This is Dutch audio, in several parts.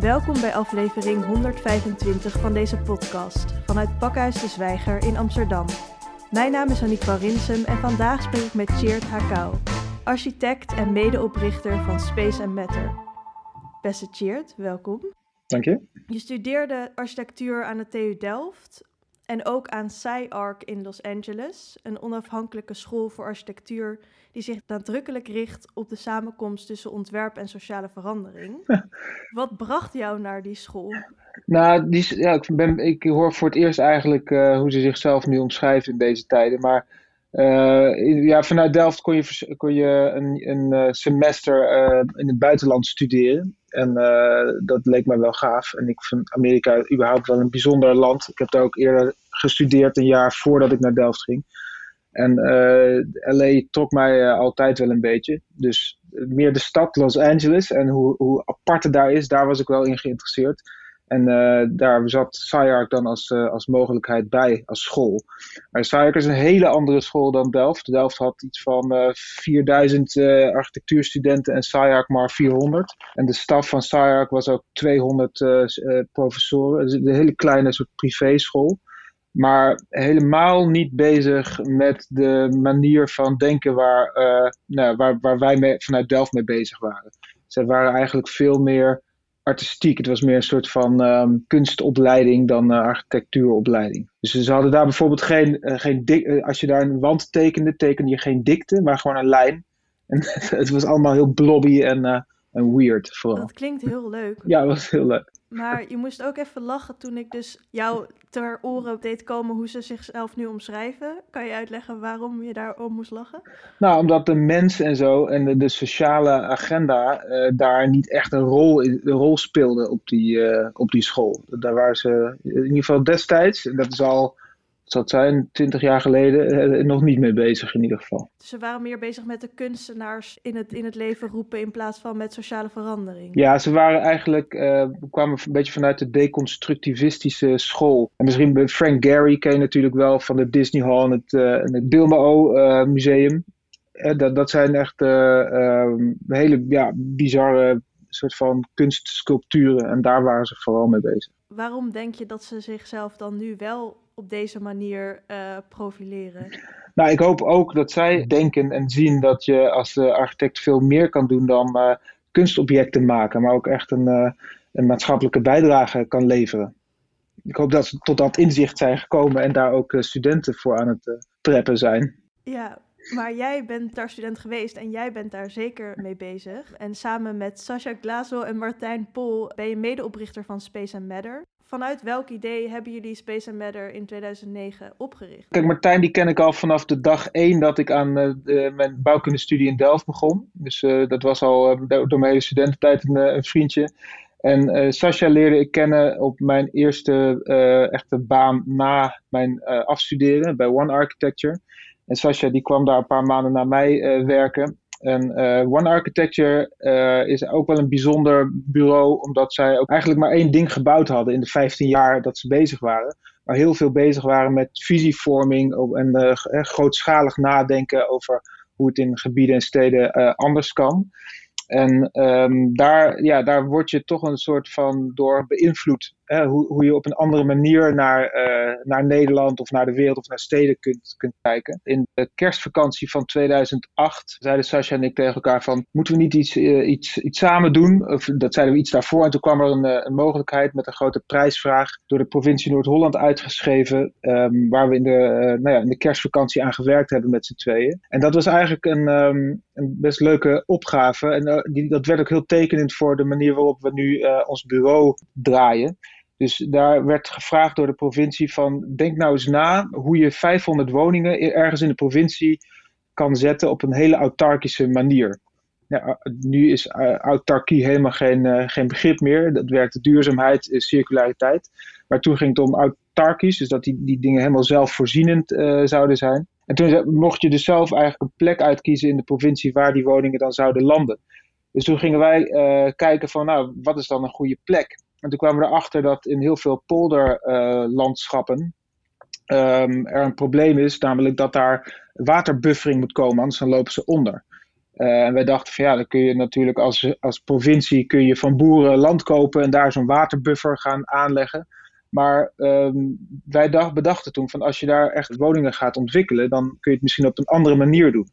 Welkom bij aflevering 125 van deze podcast vanuit Pakhuis de Zwijger in Amsterdam. Mijn naam is Annick van Rinsum en vandaag spreek ik met Cheert Hakau, architect en medeoprichter van Space and Matter. Beste Cheert, welkom. Dank je. Je studeerde architectuur aan de TU Delft en ook aan SciArc in Los Angeles, een onafhankelijke school voor architectuur die zich nadrukkelijk richt op de samenkomst tussen ontwerp en sociale verandering. Wat bracht jou naar die school? Nou, die, ja, ik, ben, ik hoor voor het eerst eigenlijk uh, hoe ze zichzelf nu omschrijven in deze tijden. Maar uh, ja, vanuit Delft kon je, kon je een, een eh, semester uh, in het buitenland studeren. En dat leek mij wel gaaf. En ik vind Amerika überhaupt wel een bijzonder land. Ik heb daar ook eerder gestudeerd, een jaar voordat ik naar Delft ging. En LA trok mij altijd wel een beetje. Dus meer de stad Los Angeles en hoe, hoe apart het daar is, daar was ik wel in geïnteresseerd. En uh, daar zat SciArc dan als, uh, als mogelijkheid bij, als school. Maar SciArc is een hele andere school dan Delft. Delft had iets van uh, 4000 architectuurstudenten en SciArc maar 400. En de staf van SciArc was ook 200 professoren. Dus een hele kleine soort privéschool. Maar helemaal niet bezig met de manier van denken waar, nou, waar, waar wij mee, vanuit Delft mee bezig waren. Ze waren eigenlijk veel meer artistiek. Het was meer een soort van um, kunstopleiding dan uh, architectuuropleiding. Dus ze hadden daar bijvoorbeeld geen, uh, geen dik, uh, als je daar een wand tekende, tekende je geen dikte, maar gewoon een lijn. En het was allemaal heel blobby en, en weird vooral. Dat klinkt heel leuk. Ja, dat was heel leuk. Maar je moest ook even lachen toen ik dus jou ter oren deed komen hoe ze zichzelf nu omschrijven. Kan je uitleggen waarom je daarom moest lachen? Nou, omdat de mens en zo en de, sociale agenda uh, daar niet echt een rol, in, rol speelde op die, uh, op die school. Daar waren ze in ieder geval destijds, en dat is al zal het zijn, twintig jaar geleden, nog niet mee bezig in ieder geval. Dus ze waren meer bezig met de kunstenaars in het, in het leven roepen in plaats van met sociale verandering? Ja, ze waren eigenlijk, uh, kwamen een beetje vanuit de deconstructivistische school. En misschien Frank Gehry ken je natuurlijk wel van de Disney Hall en het, uh, het Bilbao uh, Museum. dat, dat zijn echt um, hele ja, bizarre soort van kunstsculpturen en daar waren ze vooral mee bezig. Waarom denk je dat ze zichzelf dan nu wel op deze manier uh, profileren? Nou, ik hoop ook dat zij denken en zien dat je als uh, architect veel meer kan doen dan uh, kunstobjecten maken, maar ook echt een, een maatschappelijke bijdrage kan leveren. Ik hoop dat ze tot dat inzicht zijn gekomen en daar ook studenten voor aan het preppen zijn. Ja, maar jij bent daar student geweest en jij bent daar zeker mee bezig. En samen met Sascha Glazel en Martijn Pol ben je medeoprichter van Space and Matter. Vanuit welk idee hebben jullie Space and Matter in 2009 opgericht? Kijk, Martijn die ken ik al vanaf de dag één dat ik aan uh, mijn bouwkundestudie in Delft begon. Dus uh, dat was al uh, door mijn hele studententijd een, een vriendje. En Sascha leerde ik kennen op mijn eerste echte baan na mijn afstuderen bij One Architecture. En Sascha die kwam daar een paar maanden na mij werken. En uh, One Architecture uh, is ook wel een bijzonder bureau, omdat zij ook eigenlijk maar één ding gebouwd hadden in de 15 jaar dat ze bezig waren. Maar heel veel bezig waren met visievorming en uh, grootschalig nadenken over hoe het in gebieden en steden anders kan. En um, daar, ja, daar word je toch een soort van door beïnvloed. Hoe, hoe je op een andere manier naar, uh, naar Nederland of naar de wereld of naar steden kunt, kunt kijken. In de kerstvakantie van 2008 zeiden Sascha en ik tegen elkaar van... moeten we niet iets, uh, iets, iets samen doen? Of dat zeiden we iets daarvoor. En toen kwam er een, uh, een mogelijkheid met een grote prijsvraag... door de provincie Noord-Holland uitgeschreven... Um, waar we in de, nou ja, in de kerstvakantie aan gewerkt hebben met z'n tweeën. En dat was eigenlijk een, um, een best leuke opgave... En, die, dat werd ook heel tekenend voor de manier waarop we nu ons bureau draaien. Dus daar werd gevraagd door de provincie van denk nou eens na hoe je 500 woningen ergens in de provincie kan zetten op een hele autarkische manier. Ja, nu is uh, autarkie helemaal geen, uh, geen begrip meer. Dat werkt duurzaamheid, circulariteit. Maar toen ging het om autarkisch, dus dat die, die dingen helemaal zelfvoorzienend zouden zijn. En toen mocht je dus zelf eigenlijk een plek uitkiezen in de provincie waar die woningen dan zouden landen. Dus toen gingen wij kijken van, nou, wat is dan een goede plek? En toen kwamen we erachter dat in heel veel polderlandschappen um, er een probleem is, namelijk dat daar waterbuffering moet komen, anders dan lopen ze onder. en wij dachten van ja, dan kun je natuurlijk als, als provincie kun je van boeren land kopen en daar zo'n waterbuffer gaan aanleggen. Maar ehm, wij dacht, bedachten toen van als je daar echt woningen gaat ontwikkelen, dan kun je het misschien op een andere manier doen.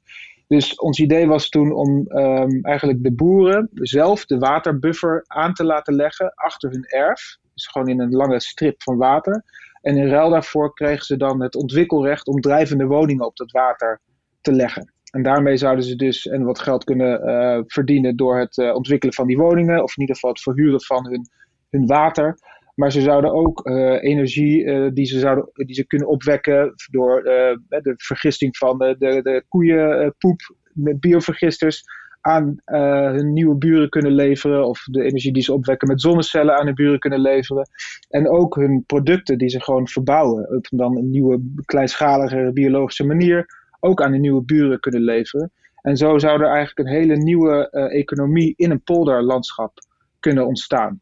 Dus ons idee was toen om ehm, eigenlijk de boeren zelf de waterbuffer aan te laten leggen achter hun erf. Dus gewoon in een lange strip van water. En in ruil daarvoor kregen ze dan het ontwikkelrecht om drijvende woningen op dat water te leggen. En daarmee zouden ze dus en wat geld kunnen uh, verdienen door het uh, ontwikkelen van die woningen, of in ieder geval het verhuren van hun, hun water. Maar ze zouden ook uh, energie die, ze zouden, die ze kunnen opwekken door de vergisting van de, de, koeienpoep met biovergisters aan hun nieuwe buren kunnen leveren. Of de energie die ze opwekken met zonnecellen aan hun buren kunnen leveren. En ook hun producten die ze gewoon verbouwen. Op dan een nieuwe, kleinschalige biologische manier ook aan de nieuwe buren kunnen leveren. En zo zou er eigenlijk een hele nieuwe economie in een polderlandschap kunnen ontstaan.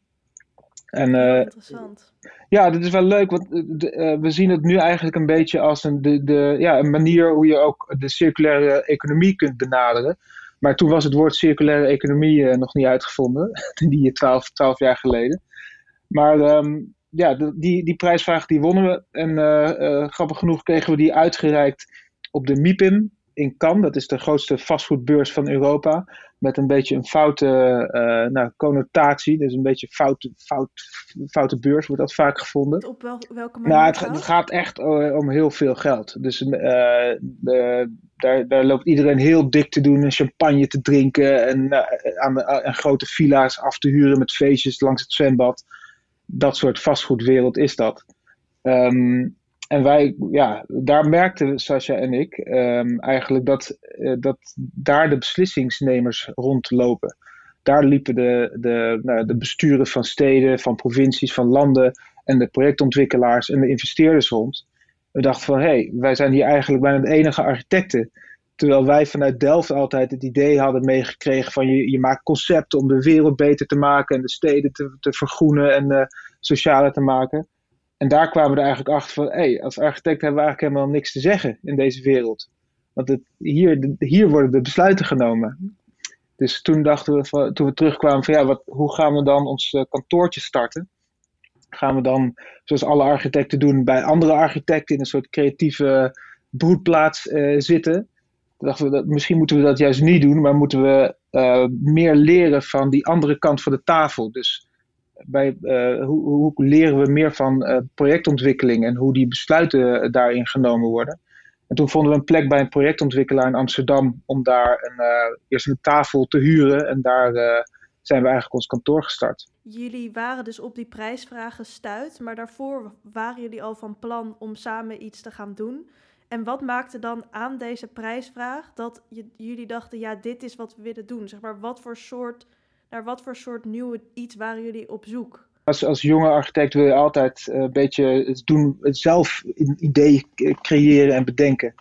En, uh, Interessant. Ja, dit is wel leuk, want uh, we zien het nu eigenlijk een beetje als een, de, de, ja, een manier hoe je ook de circulaire economie kunt benaderen. Maar toen was het woord circulaire economie nog niet uitgevonden, die 12, 12 jaar geleden. Maar um, ja, die, die prijsvraag die wonnen we. En grappig genoeg kregen we die uitgereikt op de MIPIM in Cannes. Dat is de grootste vastgoedbeurs van Europa. Met een beetje een foute uh, nou, connotatie. Dus een beetje foute, fout, foute beurs wordt dat vaak gevonden. Op wel, welke manier? Nou, het, het, gaat echt om heel veel geld. Dus uh, de, daar, daar loopt iedereen heel dik te doen en champagne te drinken. En uh, aan, aan grote villa's af te huren met feestjes langs het zwembad. Dat soort vastgoedwereld is dat. Um, en wij, ja, daar merkten Sascha en ik um, eigenlijk dat, uh, dat daar de beslissingsnemers rondlopen. Daar liepen de, de, nou, de besturen van steden, van provincies, van landen en de projectontwikkelaars en de investeerders rond. We dachten van, hé, hey, wij zijn hier eigenlijk bijna de enige architecten. Terwijl wij vanuit Delft altijd het idee hadden meegekregen van je, je maakt concepten om de wereld beter te maken en de steden te, te vergroenen en uh, socialer te maken. En daar kwamen we er eigenlijk achter van, hé, hey, als architect hebben we eigenlijk helemaal niks te zeggen in deze wereld. Want het, hier, hier worden de besluiten genomen. Dus toen dachten we, van, toen we terugkwamen van, ja, wat, hoe gaan we dan ons uh, kantoortje starten? Gaan we dan, zoals alle architecten doen, bij andere architecten in een soort creatieve broedplaats uh, zitten? Toen dachten we, dat, misschien moeten we dat juist niet doen, maar moeten we uh, meer leren van die andere kant van de tafel. Dus bij, uh, hoe, hoe, leren we meer van uh, projectontwikkeling en hoe die besluiten daarin genomen worden. En toen vonden we een plek bij een projectontwikkelaar in Amsterdam om daar een, uh, eerst een tafel te huren en daar zijn we eigenlijk ons kantoor gestart. Jullie waren dus op die prijsvraag gestuurd, maar daarvoor waren jullie al van plan om samen iets te gaan doen. En wat maakte dan aan deze prijsvraag dat jullie dachten, ja, dit is wat we willen doen? Zeg maar, wat voor soort naar wat voor soort nieuwe iets waren jullie op zoek? Als, als jonge architect wil je altijd eh, een beetje het doen, het zelf een idee creëren en bedenken.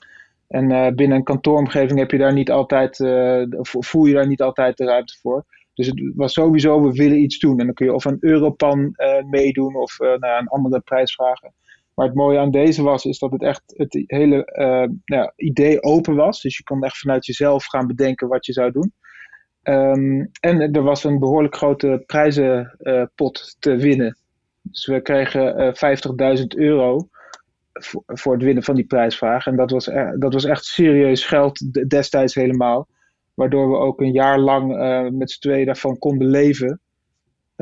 En uh, binnen een kantooromgeving heb je daar niet altijd, uh, voel je daar niet altijd de ruimte voor. Dus het was sowieso, we willen iets doen. En dan kun je of een Europan meedoen of nou, een andere prijs vragen. Maar het mooie aan deze was, is dat het echt het hele nou, idee open was. Dus je kon echt vanuit jezelf gaan bedenken wat je zou doen. Um, en er was een behoorlijk grote prijzenpot te winnen. Dus we kregen uh, 50.000 euro voor, het winnen van die prijsvraag. En dat was, e-, dat was echt serieus geld destijds helemaal. Waardoor we ook een jaar lang uh, met z'n tweeën daarvan konden leven.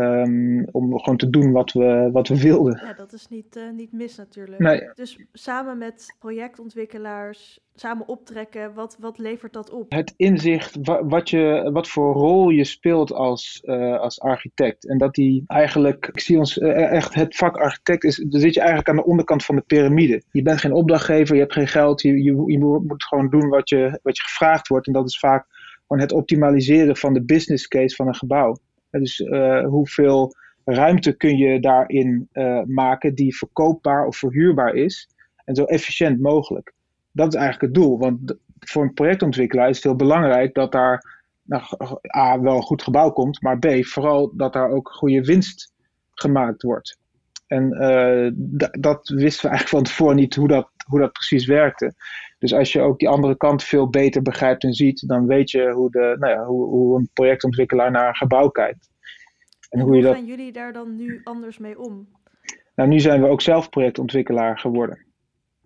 Um, om gewoon te doen wat we, wat we wilden. Ja, dat is niet, uh, niet mis natuurlijk. Nee. Dus samen met projectontwikkelaars, samen optrekken, wat, wat levert dat op? Het inzicht wat, je, wat voor rol je speelt als, uh, als architect. En dat die eigenlijk, ik zie ons uh, echt, het vak architect is, dan zit je eigenlijk aan de onderkant van de piramide. Je bent geen opdrachtgever, je hebt geen geld, je, je, je moet gewoon doen wat je, wat je gevraagd wordt. En dat is vaak gewoon het optimaliseren van de business case van een gebouw. Dus uh, hoeveel ruimte kun je daarin uh, maken die verkoopbaar of verhuurbaar is en zo efficiënt mogelijk. Dat is eigenlijk het doel, want voor een projectontwikkelaar is het heel belangrijk dat daar nou, A, wel een goed gebouw komt, maar B, vooral dat daar ook goede winst gemaakt wordt. En dat wisten we eigenlijk van tevoren niet hoe dat, hoe dat precies werkte. Dus als je ook die andere kant veel beter begrijpt en ziet, dan weet je hoe, de, nou ja, hoe, hoe een projectontwikkelaar naar een gebouw kijkt. En, hoe, hoe gaan jullie daar dan nu anders mee om? Nou, nu zijn we ook zelf projectontwikkelaar geworden.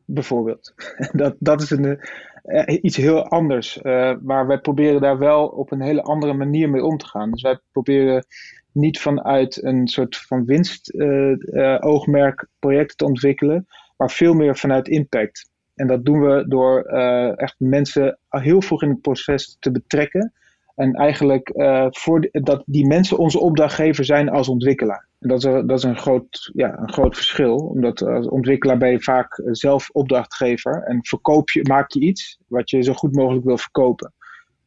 Bijvoorbeeld. dat, dat is een, uh, iets heel anders. Uh, maar wij proberen daar wel op een hele andere manier mee om te gaan. Dus wij proberen niet vanuit een soort van winstoogmerk uh, projecten te ontwikkelen, maar veel meer vanuit impact. En dat doen we door echt mensen heel vroeg in het proces te betrekken. En eigenlijk voor dat die mensen onze opdrachtgever zijn als ontwikkelaar. En dat is, dat is een, groot, ja, een groot verschil, omdat als ontwikkelaar ben je vaak zelf opdrachtgever en verkoop je, maak je iets wat je zo goed mogelijk wil verkopen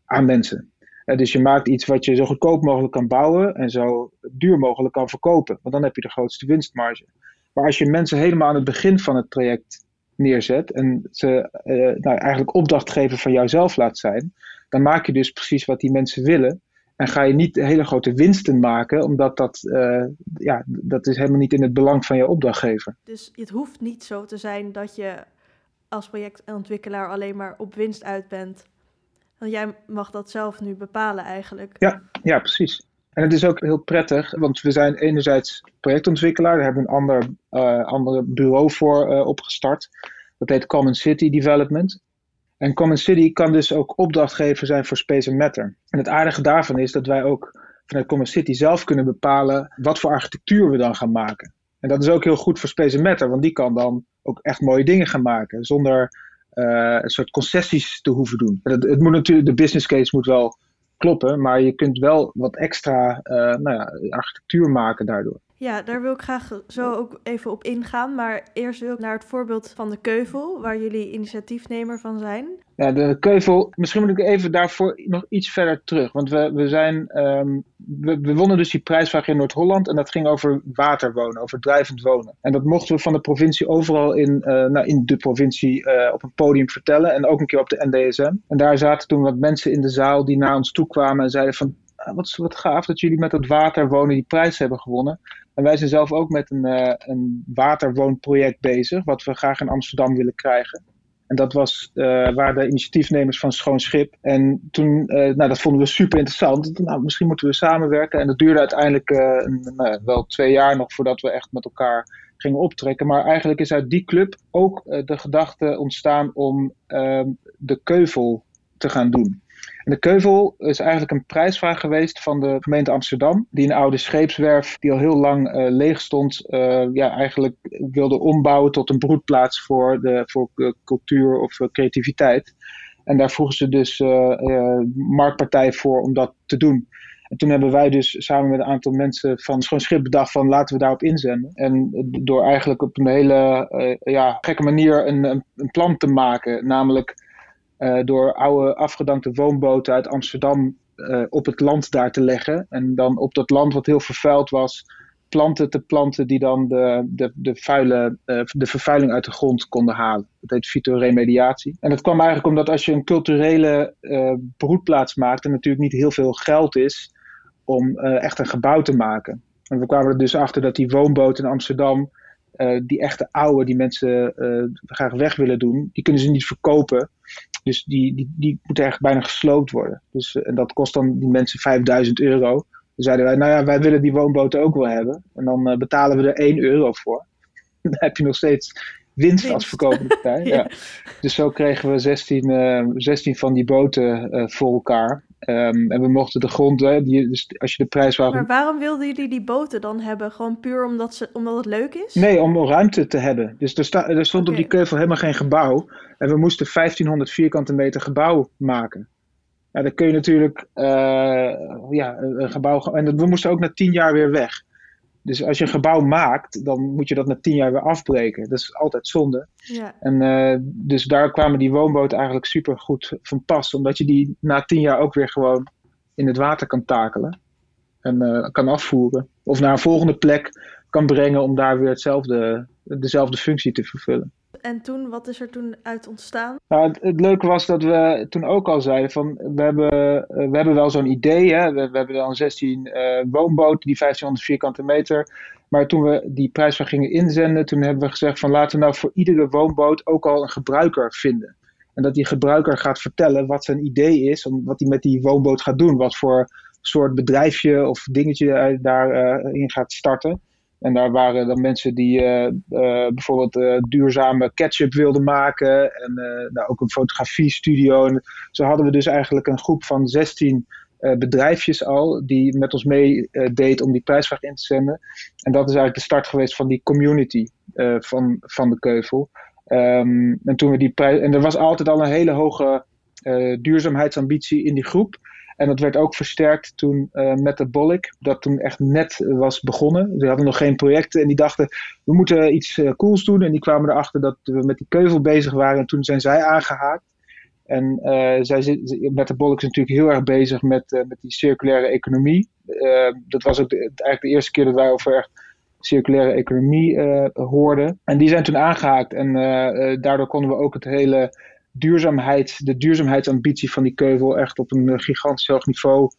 aan mensen. Dus je maakt iets wat je zo goedkoop mogelijk kan bouwen en zo duur mogelijk kan verkopen, want dan heb je de grootste winstmarge. Maar als je mensen helemaal aan het begin van het traject neerzet en ze uh, nou, eigenlijk opdrachtgever van jouzelf laat zijn, dan maak je dus precies wat die mensen willen. En ga je niet hele grote winsten maken, omdat dat, uh, ja, dat is helemaal niet in het belang van je opdrachtgever. Dus het hoeft niet zo te zijn dat je als projectontwikkelaar alleen maar op winst uit bent. Want jij mag dat zelf nu bepalen eigenlijk. Ja, ja, precies. En het is ook heel prettig, want we zijn enerzijds projectontwikkelaar, daar hebben we een ander, ander bureau voor uh, opgestart. Dat heet Common City Development. En Common City kan dus ook opdrachtgever zijn voor Space Matter. En het aardige daarvan is dat wij ook vanuit Common City zelf kunnen bepalen wat voor architectuur we dan gaan maken. En dat is ook heel goed voor Space Matter, want die kan dan ook echt mooie dingen gaan maken zonder uh, een soort concessies te hoeven doen. Het, het, moet natuurlijk, de business case moet wel kloppen, maar je kunt wel wat extra uh, nou ja, architectuur maken daardoor. Ja, daar wil ik graag zo ook even op ingaan. Maar eerst wil ik naar het voorbeeld van de Keuvel, waar jullie initiatiefnemer van zijn. Ja, de Keuvel, misschien moet ik even daarvoor nog iets verder terug. Want we, we zijn, um, we, wonnen dus die prijsvraag in Noord-Holland en dat ging over waterwonen, over drijvend wonen. En dat mochten we van de provincie overal in, uh, nou, in de provincie uh, op een podium vertellen en ook een keer op de NDSM. En daar zaten toen wat mensen in de zaal die naar ons toe kwamen en zeiden van, ah, wat, wat gaaf dat jullie met dat waterwonen die prijs hebben gewonnen. En wij zijn zelf ook met een, uh, een waterwoonproject bezig, wat we graag in Amsterdam willen krijgen. En dat was, uh, waren de initiatiefnemers van Schoon Schip. En toen, uh, nou, dat vonden we super interessant. Nou, misschien moeten we samenwerken. En dat duurde uiteindelijk wel twee jaar nog voordat we echt met elkaar gingen optrekken. Maar eigenlijk is uit die club ook de gedachte ontstaan om ehm, de keuvel te gaan doen de Keuvel is eigenlijk een prijsvraag geweest van de gemeente Amsterdam. Die een oude scheepswerf die al heel lang uh, leeg stond, uh, ja, eigenlijk wilde ombouwen tot een broedplaats voor, de, voor cultuur of creativiteit. En daar vroegen ze dus marktpartij voor om dat te doen. En toen hebben wij dus samen met een aantal mensen van Schoon Schip bedacht van laten we daarop inzenden. En door eigenlijk op een hele ja, gekke manier een, een plan te maken. Namelijk uh, door oude afgedankte woonboten uit Amsterdam uh, op het land daar te leggen. En dan op dat land wat heel vervuild was, planten te planten die dan de, de, de, vuile, uh, de vervuiling uit de grond konden halen. Dat heet fytoremediatie. En dat kwam eigenlijk omdat als je een culturele broedplaats maakt, er natuurlijk niet heel veel geld is om echt een gebouw te maken. En we kwamen er dus achter dat die woonboten in Amsterdam, die echte oude, die mensen graag weg willen doen, die kunnen ze niet verkopen. Dus die, die, die moeten echt bijna gesloopt worden. Dus, eh, en dat kost dan die mensen 5000 euro. Dan zeiden wij, nou ja, wij willen die woonboten ook wel hebben. En dan uh, betalen we er 1 euro voor. dan heb je nog steeds winst, winst. als verkopende partij. ja. ja. Dus zo kregen we 16, uh, 16 van die boten uh, voor elkaar. Um, en we mochten de grond, hè, die, dus als je de prijs Maar waarom wilden jullie die boten dan hebben? Gewoon puur omdat, ze, omdat het leuk is? Nee, om ruimte te hebben. Dus er, sta, er stond okay. op die keuvel helemaal geen gebouw. En we moesten 1500 vierkante meter gebouw maken. Ja, dan kun je natuurlijk uh, ja, een gebouw. En we moesten ook na tien jaar weer weg. Dus als je een gebouw maakt, dan moet je dat na tien jaar weer afbreken. Dat is altijd zonde. Ja. En uh, dus daar kwamen die woonboten eigenlijk super goed van pas. Omdat je die na tien jaar ook weer gewoon in het water kan takelen. En uh, kan afvoeren. Of naar een volgende plek kan brengen om daar weer hetzelfde, dezelfde functie te vervullen. En toen, wat is er toen uit ontstaan? Nou, het, leuke was dat we toen ook al zeiden van we hebben, we hebben wel zo'n idee. Hè? We, hebben dan 16 uh, woonboten, die 1500 vierkante meter. Maar toen we die prijsvraag gingen inzenden, toen hebben we gezegd van laten we nou voor iedere woonboot ook al een gebruiker vinden. En dat die gebruiker gaat vertellen wat zijn idee is, wat hij met die woonboot gaat doen. Wat voor soort bedrijfje of dingetje hij daarin uh, gaat starten. En daar waren dan mensen die uh, uh, bijvoorbeeld duurzame ketchup wilden maken. En nou, ook een fotografiestudio. En zo hadden we dus eigenlijk een groep van 16 bedrijfjes al. Die met ons meedeed om die prijsvraag in te zenden. En dat is eigenlijk de start geweest van die community van, van de Keuvel. Um, en, toen we die prijs, en er was altijd al een hele hoge duurzaamheidsambitie in die groep. En dat werd ook versterkt toen uh, Metabolic, dat toen echt net was begonnen. Die hadden nog geen projecten en die dachten, we moeten iets uh, cools doen. En die kwamen erachter dat we met die keuvel bezig waren en toen zijn zij aangehaakt. En uh, zij, Metabolic is natuurlijk heel erg bezig met, met die circulaire economie. dat was ook eigenlijk de eerste keer dat wij over circulaire economie hoorden. En die zijn toen aangehaakt en daardoor konden we ook het hele duurzaamheid, de duurzaamheidsambitie van die keuvel echt op een eh, gigantisch hoog niveau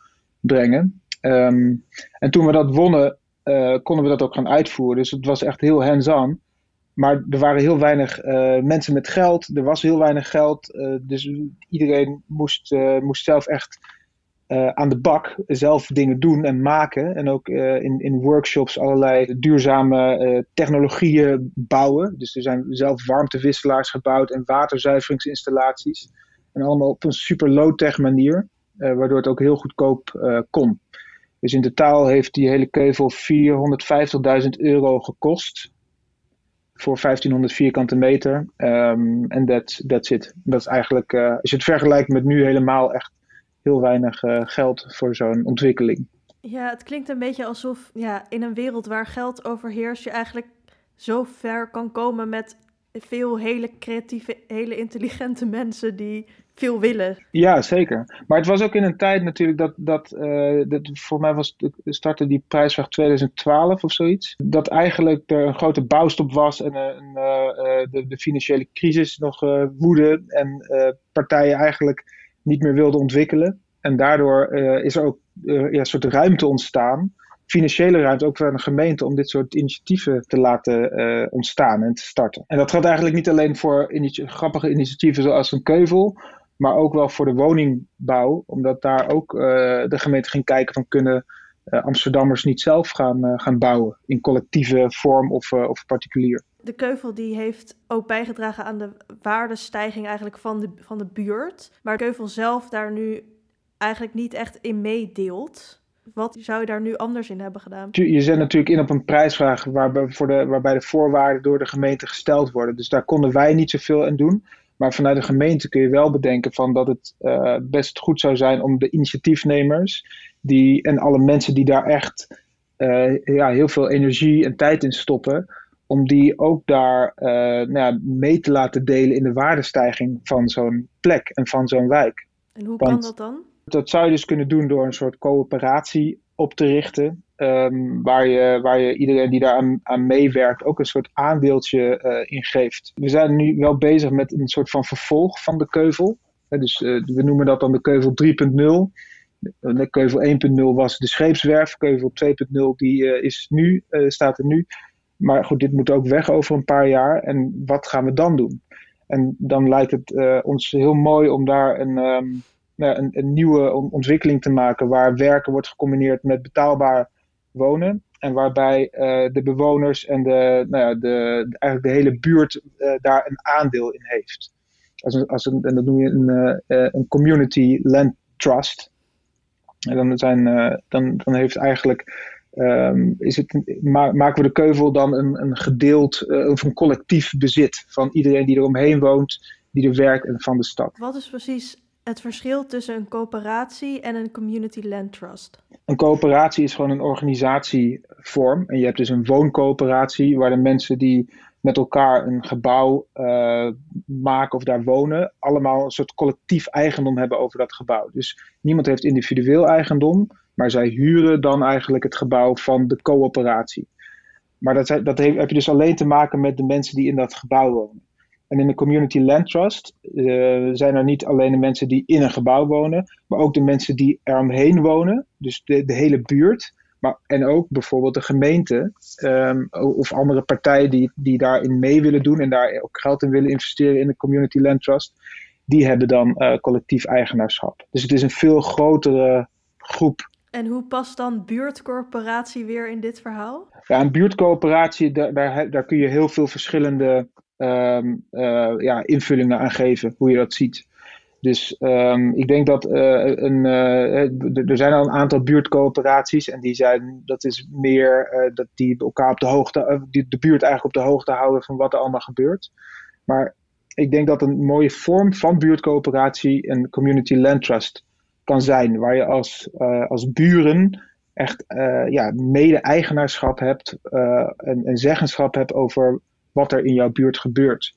brengen. Ehm, en toen we dat wonnen, uh, konden we dat ook gaan uitvoeren. Dus het was echt heel hands-on. Maar er waren heel weinig uh, mensen met geld. Er was heel weinig geld. Dus iedereen moest, moest zelf echt uh, aan de bak zelf dingen doen en maken. En ook uh, in, in workshops allerlei duurzame uh, technologieën bouwen. Dus er zijn zelf warmtewisselaars gebouwd en waterzuiveringsinstallaties. En allemaal op een super low-tech manier, waardoor het ook heel goedkoop kon. Dus in totaal heeft die hele keuvel 450.000 euro gekost. Voor 1500 vierkante meter. Um, en that's, that's it. Dat is eigenlijk, als je het vergelijkt met nu helemaal echt heel weinig uh, geld voor zo'n ontwikkeling. Ja, het klinkt een beetje alsof ja, in een wereld waar geld overheerst, je eigenlijk zo ver kan komen met veel hele creatieve, hele intelligente mensen die veel willen. Ja, zeker. Maar het was ook in een tijd natuurlijk dat, dat, uh, dat voor mij was, startte die prijsvraag 2012 of zoiets. Dat eigenlijk er een grote bouwstop was en uh, de, de, financiële crisis nog woedde. En partijen eigenlijk niet meer wilde ontwikkelen. En daardoor uh, is er ook uh, ja, een soort ruimte ontstaan, financiële ruimte ook voor een gemeente om dit soort initiatieven te laten uh, ontstaan en te starten. En dat geldt eigenlijk niet alleen voor grappige initiatieven zoals een keuvel, maar ook wel voor de woningbouw, omdat daar ook de gemeente ging kijken van kunnen Amsterdammers niet zelf gaan, gaan bouwen in collectieve vorm of, of particulier de Keuvel die heeft ook bijgedragen aan de waardestijging eigenlijk van de, van de buurt. Maar de Keuvel zelf daar nu eigenlijk niet echt in meedeelt. Wat zou je daar nu anders in hebben gedaan? Je zet natuurlijk in op een prijsvraag waarbij, voor de, waarbij de voorwaarden door de gemeente gesteld worden. Dus daar konden wij niet zoveel in doen. Maar vanuit de gemeente kun je wel bedenken van dat het uh, best goed zou zijn om de initiatiefnemers die, en alle mensen die daar echt uh, ja, heel veel energie en tijd in stoppen, om die ook daar uh, nou ja, mee te laten delen in de waardestijging van zo'n plek en van zo'n wijk. En hoe kan dat dan? Dat zou je dus kunnen doen door een soort coöperatie op te richten, um, waar, je, waar je iedereen die daar aan, aan meewerkt ook een soort aandeeltje uh, in geeft. We zijn nu wel bezig met een soort van vervolg van de keuvel. dus uh, we noemen dat dan de keuvel 3.0. De keuvel 1.0 was de scheepswerf. Keuvel 2.0 die is nu, staat er nu. Maar goed, dit moet ook weg over een paar jaar. En wat gaan we dan doen? En dan lijkt het uh, ons heel mooi om daar een, um, een, een, nieuwe ontwikkeling te maken. Waar werken wordt gecombineerd met betaalbaar wonen. En waarbij uh, de bewoners en de, nou ja, de, eigenlijk de hele buurt uh, daar een aandeel in heeft. Als als een, en dat noem je een, een community land trust. En dan, zijn, dan, dan heeft eigenlijk Um, is het, maken we de keuvel dan een, een gedeeld uh, of een collectief bezit van iedereen die er omheen woont, die er werkt en van de stad. Wat is precies het verschil tussen een coöperatie en een community land trust? Een coöperatie is gewoon een organisatievorm. En je hebt dus een wooncoöperatie waar de mensen die met elkaar een gebouw uh, maken of daar wonen, allemaal een soort collectief eigendom hebben over dat gebouw. Dus niemand heeft individueel eigendom, maar zij huren dan eigenlijk het gebouw van de coöperatie. Maar dat, dat heb je dus alleen te maken met de mensen die in dat gebouw wonen. En in de Community Land Trust uh, zijn er niet alleen de mensen die in een gebouw wonen, maar ook de mensen die eromheen wonen, dus de, de hele buurt. Maar, en ook bijvoorbeeld de gemeente um, of andere partijen die, die daarin mee willen doen en daar ook geld in willen investeren in de Community Land Trust, die hebben dan uh, collectief eigenaarschap. Dus het is een veel grotere groep. En hoe past dan buurtcorporatie weer in dit verhaal? Ja, een buurtcoöperatie, daar, daar, kun je heel veel verschillende um, uh, ja, invullingen aan geven, hoe je dat ziet. Dus um, ik denk dat uh, een, uh, er zijn al een aantal buurtcoöperaties en die zijn, dat is meer dat die elkaar op de hoogte, die de buurt eigenlijk op de hoogte houden van wat er allemaal gebeurt. Maar ik denk dat een mooie vorm van buurtcoöperatie een community land trust kan zijn, waar je als, als buren echt ja, mede-eigenaarschap hebt en, en zeggenschap hebt over wat er in jouw buurt gebeurt.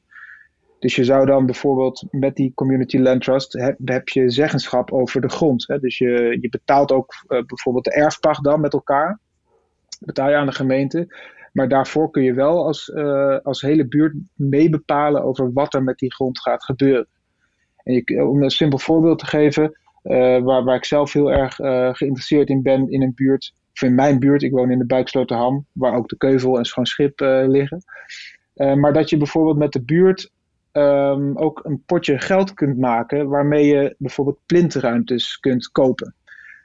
Dus je zou dan bijvoorbeeld met die Community Land Trust heb, heb je zeggenschap over de grond. Hè? Dus je, je betaalt ook bijvoorbeeld de erfpacht dan met elkaar. Betaal je aan de gemeente. Maar daarvoor kun je wel als, als hele buurt meebepalen over wat er met die grond gaat gebeuren. En om een simpel voorbeeld te geven, waar, waar ik zelf heel erg geïnteresseerd in ben in een buurt, of in mijn buurt, ik woon in de Buiksloterham, waar ook de Keuvel en Schoon Schip liggen. maar dat je bijvoorbeeld met de buurt um, ook een potje geld kunt maken waarmee je bijvoorbeeld plintruimtes kunt kopen.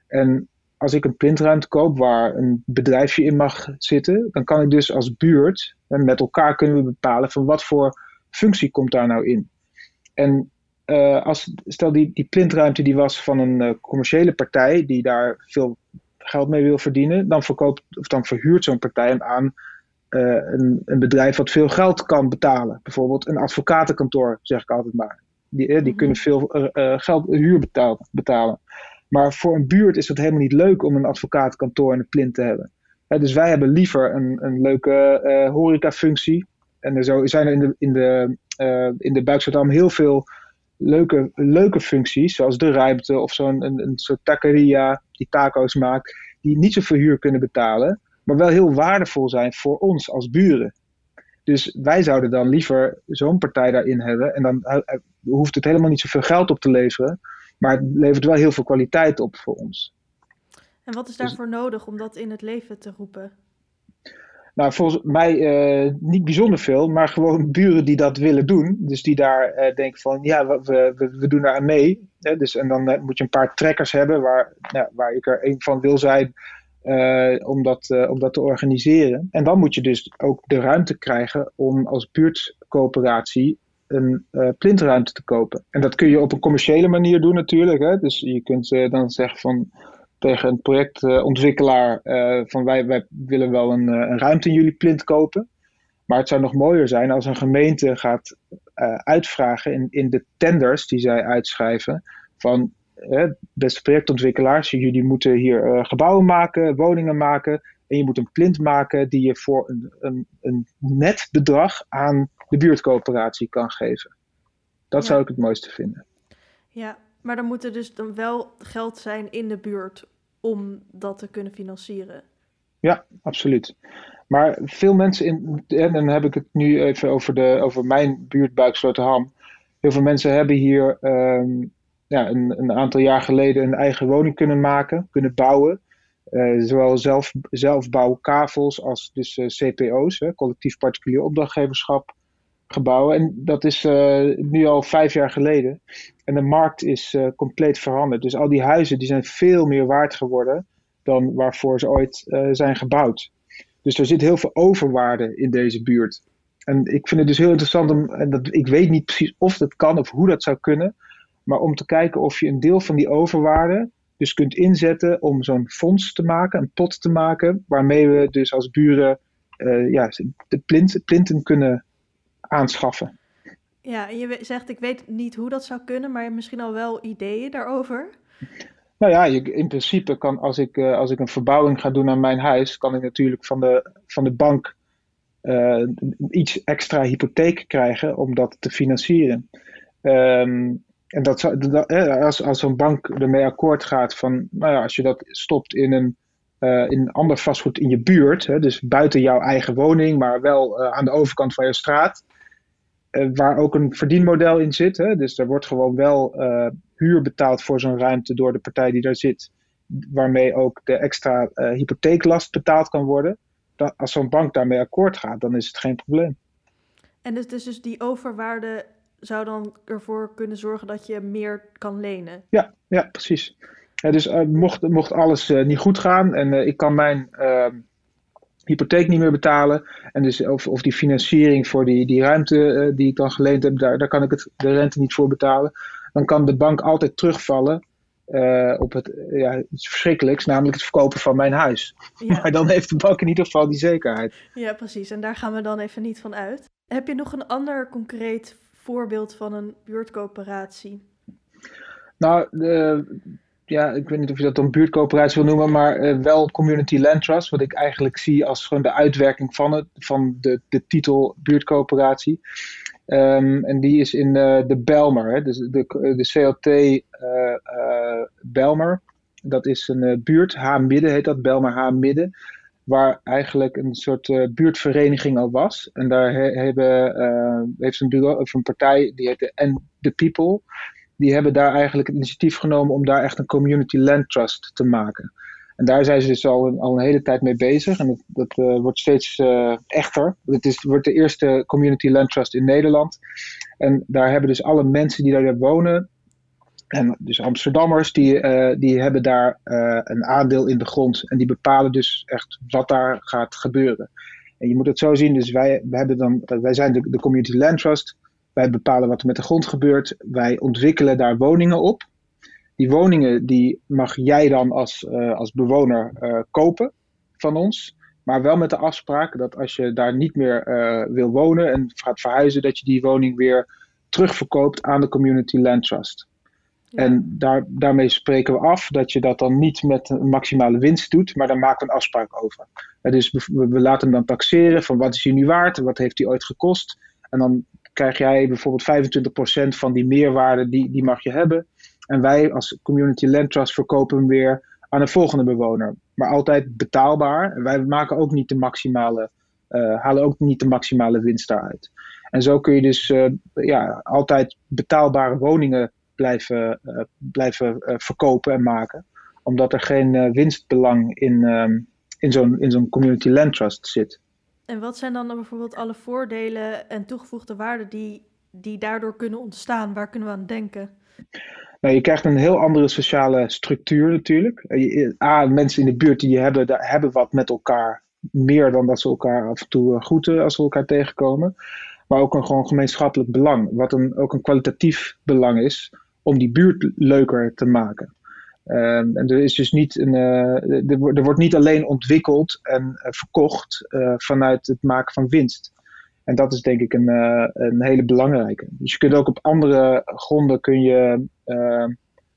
En als ik een plintruimte koop waar een bedrijfje in mag zitten, dan kan ik dus als buurt, en met elkaar kunnen we bepalen van wat voor functie komt daar nou in. En uh, als, stel die, die plintruimte die was van een uh, commerciële partij die daar veel geld mee wil verdienen, dan, verkoopt, of dan verhuurt zo'n partij hem aan uh, een, een, bedrijf wat veel geld kan betalen. Bijvoorbeeld een advocatenkantoor, zeg ik altijd maar. Die, die mhm. kunnen veel geld, huur betalen, betalen. Maar voor een buurt is het helemaal niet leuk om een advocatenkantoor in de plint te hebben. dus wij hebben liever een, een leuke horecafunctie. En er zo zijn er in de, in de, in de heel veel leuke, leuke functies, zoals de ruimte of zo'n een, een soort taqueria die taco's maakt, die niet zoveel huur kunnen betalen maar wel heel waardevol zijn voor ons als buren. Dus wij zouden dan liever zo'n partij daarin hebben. En dan uh, hoeft het helemaal niet zoveel geld op te leveren. Maar het levert wel heel veel kwaliteit op voor ons. En wat is dus- daarvoor nodig om dat in het leven te roepen? Nou, volgens mij uh, niet bijzonder veel, maar gewoon buren die dat willen doen. Dus die daar uh, denken van, ja, we, we, we doen daar aan mee. Hè? Dus, en dan moet je een paar trekkers hebben, waar, waar ik er een van wil zijn om, dat, om dat te organiseren. En dan moet je dus ook de ruimte krijgen om als buurtcoöperatie een uh, plintruimte te kopen. En dat kun je op een commerciële manier doen natuurlijk. Hè? Dus je kunt dan zeggen van tegen een projectontwikkelaar van wij, wij willen wel een, een, ruimte in jullie plint kopen. Maar het zou nog mooier zijn als een gemeente gaat uitvragen in, in de tenders die zij uitschrijven van beste projectontwikkelaars, jullie moeten hier uh, gebouwen maken, woningen maken. En je moet een plint maken die je voor een, een, een net bedrag aan de buurtcoöperatie kan geven. Dat zou ik het mooiste vinden. Ja, maar dan moet er dus dan wel geld zijn in de buurt om dat te kunnen financieren. Ja, absoluut. Maar veel mensen in, en dan heb ik het nu even over, de, over mijn buurt Buiksloterham. Heel veel mensen hebben hier um, ja, een, een, aantal jaar geleden een eigen woning kunnen maken, kunnen bouwen. Uh, zowel zelf, zelfbouwkavels als dus uh, CPO's, hè, collectief particulier opdrachtgeverschap, gebouwen. En dat is uh, nu al vijf jaar geleden. En de markt is compleet veranderd. Dus al die huizen die zijn veel meer waard geworden dan waarvoor ze ooit zijn gebouwd. Dus er zit heel veel overwaarde in deze buurt. En ik vind het dus heel interessant om, en dat, ik weet niet precies of dat kan of hoe dat zou kunnen, maar om te kijken of je een deel van die overwaarde dus kunt inzetten om zo'n fonds te maken, een pot te maken, waarmee we dus als buren uh, ja, de plint, plinten kunnen aanschaffen. Ja, je zegt ik weet niet hoe dat zou kunnen, maar misschien al wel ideeën daarover? Nou ja, je, in principe kan als ik, uh, als ik een verbouwing ga doen aan mijn huis, kan ik natuurlijk van de, van de bank uh, iets extra hypotheek krijgen om dat te financieren. Um, en dat, als, als zo'n bank ermee akkoord gaat van, nou ja, als je dat stopt in een, in ander vastgoed in je buurt, hè, dus buiten jouw eigen woning, maar wel aan de overkant van je straat, waar ook een verdienmodel in zit. Hè? Dus er wordt gewoon wel huur betaald voor zo'n ruimte door de partij die daar zit. Waarmee ook de extra hypotheeklast betaald kan worden. Dat, als zo'n bank daarmee akkoord gaat, dan is het geen probleem. En dus, dus, dus die overwaarde zou dan ervoor kunnen zorgen dat je meer kan lenen? Ja, ja precies. dus uh, mocht, mocht alles niet goed gaan en ik kan mijn ehm, hypotheek niet meer betalen. En dus of, of die financiering voor die, die ruimte die ik dan geleend heb, daar, daar kan ik het, de rente niet voor betalen. Dan kan de bank altijd terugvallen op het, ja, iets verschrikkelijks, namelijk het verkopen van mijn huis. Ja. Maar dan heeft de bank in ieder geval die zekerheid. Ja, precies. En daar gaan we dan even niet van uit. Heb je nog een ander concreet voorbeeld van een buurtcoöperatie? Nou, de, ja, ik weet niet of je dat dan buurtcoöperatie wil noemen, maar uh, wel Community Land Trust, wat ik eigenlijk zie als gewoon de uitwerking van, het, van de, de titel buurtcoöperatie. Um, en die is in uh, de Belmer, hè, dus de, de CLT uh, Belmer. Dat is een buurt, H-midden heet dat, Belmer H-midden waar eigenlijk een soort buurtvereniging al was. En daar hebben, heeft een, bureau, een partij, die heet de The People, die hebben daar eigenlijk het initiatief genomen om daar echt een community land trust te maken. En daar zijn ze dus al een, al een hele tijd mee bezig. En dat, dat uh, wordt steeds echter. Het is, wordt de eerste community land trust in Nederland. En daar hebben dus alle mensen die daar wonen, en dus Amsterdammers die, uh, die hebben daar een aandeel in de grond en die bepalen dus echt wat daar gaat gebeuren. En je moet het zo zien, dus wij, wij, hebben dan, wij zijn de Community Land Trust, wij bepalen wat er met de grond gebeurt, wij ontwikkelen daar woningen op. Die woningen die mag jij dan als, uh, als bewoner kopen van ons, maar wel met de afspraak dat als je daar niet meer wil wonen en gaat verhuizen, dat je die woning weer terugverkoopt aan de Community Land Trust. En daar, daarmee spreken we af dat je dat dan niet met een maximale winst doet, maar daar maken we een afspraak over. dus we, we, laten hem dan taxeren van wat is hij nu waard, wat heeft hij ooit gekost. En dan krijg jij bijvoorbeeld 25% van die meerwaarde, die, die mag je hebben. En wij als Community Land Trust verkopen hem weer aan een volgende bewoner. Maar altijd betaalbaar. Wij maken ook niet de maximale, uh, halen ook niet de maximale winst daaruit. En zo kun je dus uh, ja, altijd betaalbare woningen blijven, uh, blijven verkopen en maken. Omdat er geen winstbelang in, ehm, in zo'n in zo'n community land trust zit. En wat zijn dan, bijvoorbeeld alle voordelen en toegevoegde waarden die, die daardoor kunnen ontstaan? Waar kunnen we aan denken? Nou, je krijgt een heel andere sociale structuur natuurlijk. A, mensen in de buurt die je hebben, hebben wat met elkaar. Meer dan dat ze elkaar af en toe groeten als ze elkaar tegenkomen. Maar ook een gewoon gemeenschappelijk belang. Wat een, ook een kwalitatief belang is om die buurt leuker te maken. Um, en er, is dus niet een, uh, er, wordt niet alleen ontwikkeld en uh, verkocht uh, vanuit het maken van winst. En dat is denk ik een, een hele belangrijke. Dus je kunt ook op andere gronden kun je, ehm,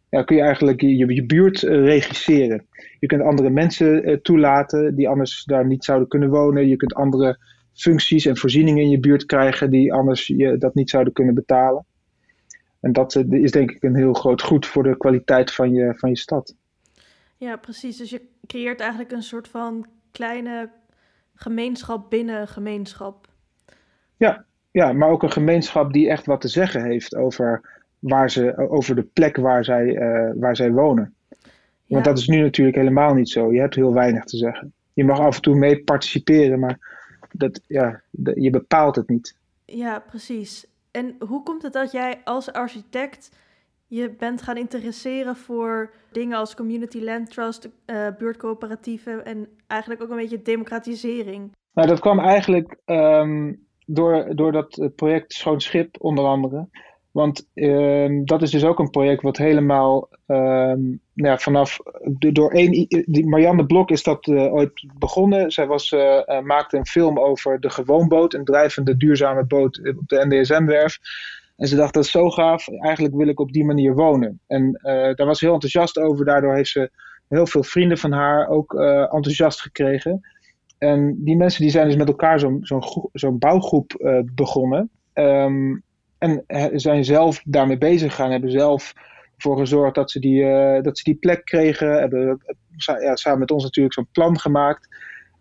ja, kun je eigenlijk je, je buurt regisseren. Je kunt andere mensen toelaten die anders daar niet zouden kunnen wonen. Je kunt andere functies en voorzieningen in je buurt krijgen die anders je dat niet zouden kunnen betalen. En dat eh, is denk ik een heel groot goed voor de kwaliteit van je, van je stad. Ja, precies. Dus je creëert eigenlijk een soort van kleine gemeenschap binnen gemeenschap. Ja, ja, maar ook een gemeenschap die echt wat te zeggen heeft over, waar ze, over de plek waar zij, uh, waar zij wonen. Want dat is nu natuurlijk helemaal niet zo. Je hebt heel weinig te zeggen. Je mag af en toe mee participeren, maar dat, ja, je bepaalt het niet. Ja, precies. En hoe komt het dat jij als architect je bent gaan interesseren voor dingen als community land trust, uh, buurtcoöperatieven en eigenlijk ook een beetje democratisering? Nou, dat kwam eigenlijk um, door, door dat project Schoon Schip onder andere. Want uh, dat is dus ook een project wat helemaal um, nou ja, vanaf. Door één. Marianne Blok is dat uh, ooit begonnen. Zij was, uh, maakte een film over de gewoonboot, een drijvende duurzame boot op de NDSM-werf. En ze dacht dat is zo gaaf, eigenlijk wil ik op die manier wonen. En daar was ze heel enthousiast over. Daardoor heeft ze heel veel vrienden van haar ook enthousiast gekregen. En die mensen die zijn dus met elkaar zo'n zo'n bouwgroep begonnen. Um, en zijn zelf daarmee bezig gegaan, hebben zelf ervoor gezorgd dat ze die, uh, dat ze die plek kregen. Hebben ja, samen met ons natuurlijk zo'n plan gemaakt.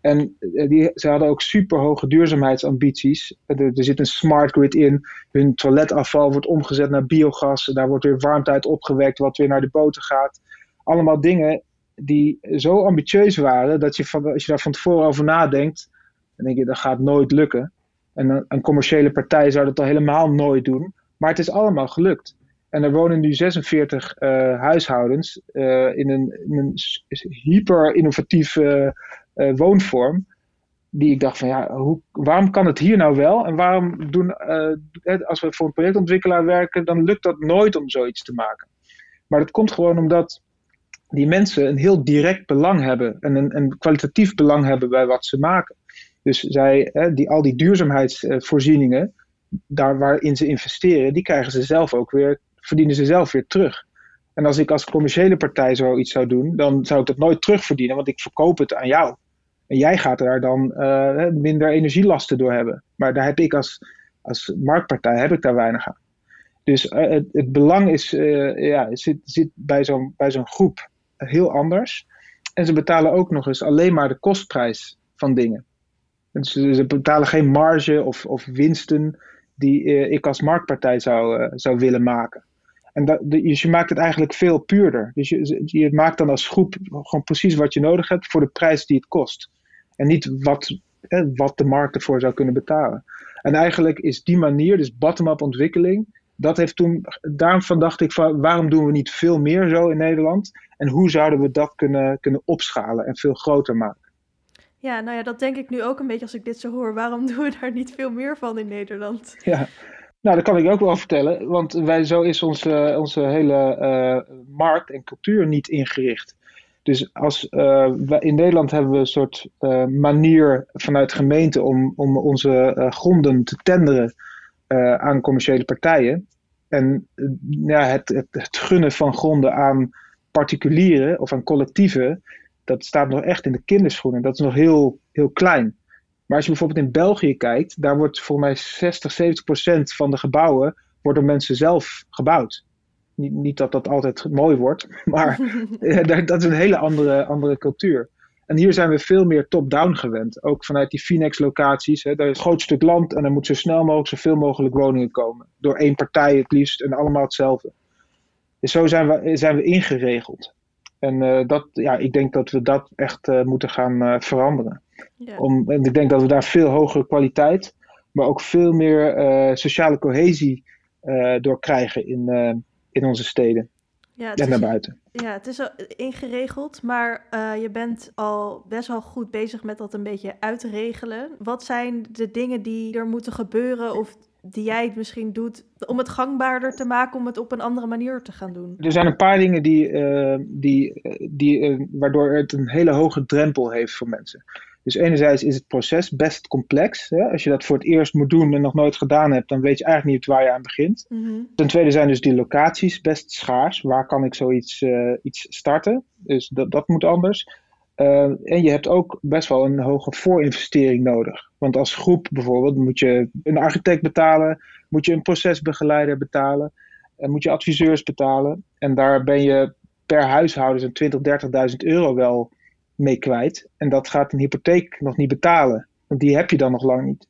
En die, ze hadden ook super hoge duurzaamheidsambities. Er, er, zit een smart grid in. Hun toiletafval wordt omgezet naar biogas. Daar wordt weer warmte uit opgewekt, wat weer naar de boten gaat. Allemaal dingen die zo ambitieus waren dat je van, als je daar van tevoren over nadenkt, dan denk je dat gaat nooit lukken. En een, commerciële partij zou dat al helemaal nooit doen. Maar het is allemaal gelukt. En er wonen nu 46 uh, huishoudens uh, in een, een hyper innovatieve uh, woonvorm. Die ik dacht van ja, hoe, waarom kan het hier nou wel? En waarom doen, als we voor een projectontwikkelaar werken, dan lukt dat nooit om zoiets te maken. Maar dat komt gewoon omdat die mensen een heel direct belang hebben en een, een kwalitatief belang hebben bij wat ze maken. Dus zij, die, al die duurzaamheidsvoorzieningen, daar waarin ze investeren, die krijgen ze zelf ook weer, verdienen ze zelf weer terug. En als ik als commerciële partij zoiets zou doen, dan zou ik dat nooit terugverdienen, want ik verkoop het aan jou. En jij gaat daar dan uh, minder energielasten door hebben. Maar daar heb ik als, als marktpartij heb ik daar weinig aan. Dus uh, het, het, belang is, uh, ja, zit, zit bij zo'n bij zo'n groep heel anders. En ze betalen ook nog eens alleen maar de kostprijs van dingen. Dus ze betalen geen marge of, of winsten die uh, ik als marktpartij zou, uh, zou willen maken. En dat, dus je maakt het eigenlijk veel puurder. Dus je, je maakt dan als groep gewoon precies wat je nodig hebt voor de prijs die het kost. En niet wat, eh, wat de markt ervoor zou kunnen betalen. En eigenlijk is die manier, dus bottom-up ontwikkeling, dat heeft toen, daarom dacht ik van waarom doen we niet veel meer zo in Nederland? En hoe zouden we dat kunnen, kunnen opschalen en veel groter maken? Ja, nou ja, dat denk ik nu ook een beetje als ik dit zo hoor. Waarom doen we daar niet veel meer van in Nederland? Ja, nou dat kan ik ook wel vertellen. Want wij, zo is onze, onze hele uh, markt en cultuur niet ingericht. Dus als, uh, in Nederland hebben we een soort uh, manier vanuit gemeente om, om onze gronden te tenderen aan commerciële partijen. En ja, het, het, het gunnen van gronden aan particulieren of aan collectieven, dat staat nog echt in de kinderschoenen. Dat is nog heel, heel klein. Maar als je bijvoorbeeld in België kijkt, daar wordt volgens mij 60, 70 procent van de gebouwen wordt door mensen zelf gebouwd. Niet, niet dat dat altijd mooi wordt, maar dat is een hele andere, andere cultuur. En hier zijn we veel meer top-down gewend. Ook vanuit die Finex-locaties. Daar is een groot stuk land en er moet zo snel mogelijk zoveel mogelijk woningen komen. Door één partij het liefst en allemaal hetzelfde. Dus zo zijn we, zijn we ingeregeld. En uh, dat, ja, ik denk dat we dat echt uh, moeten gaan uh, veranderen. Ja. Om, en ik denk dat we daar veel hogere kwaliteit, maar ook veel meer sociale cohesie door krijgen in, in onze steden. Ja, en naar buiten. Ja, het is al ingeregeld, maar je bent al best wel goed bezig met dat een beetje uitregelen. Wat zijn de dingen die er moeten gebeuren of die jij het misschien doet om het gangbaarder te maken, om het op een andere manier te gaan doen? Er zijn een paar dingen die, uh, die, die, uh, waardoor het een hele hoge drempel heeft voor mensen. Dus enerzijds is het proces best complex. Hè? Als je dat voor het eerst moet doen en nog nooit gedaan hebt, dan weet je eigenlijk niet waar je aan begint. Mm-hmm. Ten tweede zijn dus die locaties best schaars. Waar kan ik zoiets uh, iets starten? Dus dat, dat moet anders. Uh, en je hebt ook best wel een hoge voorinvestering nodig. Want als groep bijvoorbeeld moet je een architect betalen, moet je een procesbegeleider betalen, en moet je adviseurs betalen. En daar ben je per huishouden zo'n 20.000, 30.000 euro wel mee kwijt. En dat gaat een hypotheek nog niet betalen, want die heb je dan nog lang niet.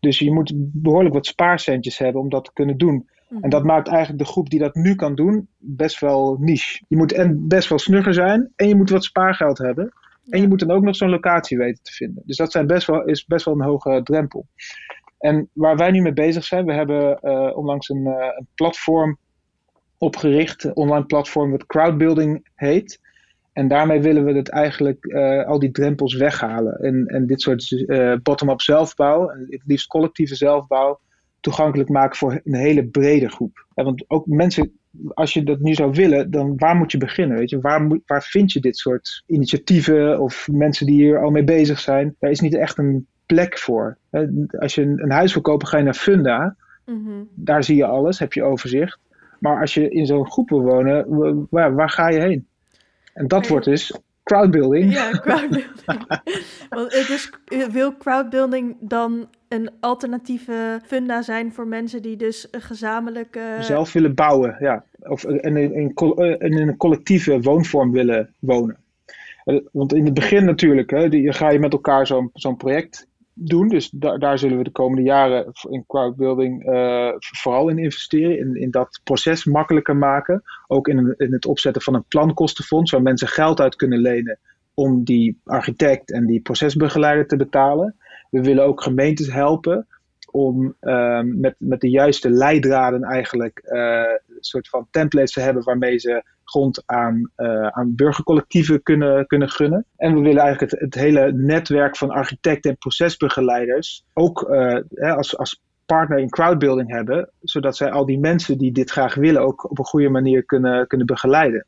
Dus je moet behoorlijk wat spaarcentjes hebben om dat te kunnen doen. En dat maakt eigenlijk de groep die dat nu kan doen best wel niche. Je moet en best wel snugger zijn en je moet wat spaargeld hebben. En je moet dan ook nog zo'n locatie weten te vinden. Dus dat zijn best wel, is best wel een hoge drempel. En waar wij nu mee bezig zijn, we hebben uh, onlangs een, uh, een, platform opgericht, een online platform wat crowdbuilding heet. En daarmee willen we het eigenlijk uh, al die drempels weghalen. En, en dit soort bottom-up zelfbouw, het liefst collectieve zelfbouw, toegankelijk maken voor een hele brede groep. Ja, want ook mensen, als je dat nu zou willen, dan waar moet je beginnen? Weet je? Waar, moet, waar vind je dit soort initiatieven of mensen die hier al mee bezig zijn? Daar is niet echt een plek voor. Als je een, huis wil kopen, ga je naar Funda. Mm-hmm. Daar zie je alles, heb je overzicht. Maar als je in zo'n groep wil wonen, waar, waar ga je heen? En dat wordt dus crowdbuilding. Ja, crowdbuilding. Want het is, wil crowdbuilding dan een alternatieve funda zijn voor mensen die dus gezamenlijk... Zelf willen bouwen, ja. Of in, in, in, in een collectieve woonvorm willen wonen. want in het begin natuurlijk, hè, die, ga je met elkaar zo'n zo'n project doen. Dus da daar zullen we de komende jaren in crowdbuilding uh, vooral in investeren. In, in dat proces makkelijker maken. Ook in, in het opzetten van een plankostenfonds waar mensen geld uit kunnen lenen om die architect en die procesbegeleider te betalen. We willen ook gemeentes helpen om uh, met, met de juiste leidraden eigenlijk uh, een soort van templates te hebben waarmee ze grond aan, uh, aan burgercollectieven kunnen, kunnen gunnen. En we willen eigenlijk het, het hele netwerk van architecten en procesbegeleiders ook hè, als, als partner in crowdbuilding hebben, zodat zij al die mensen die dit graag willen ook op een goede manier kunnen, kunnen begeleiden.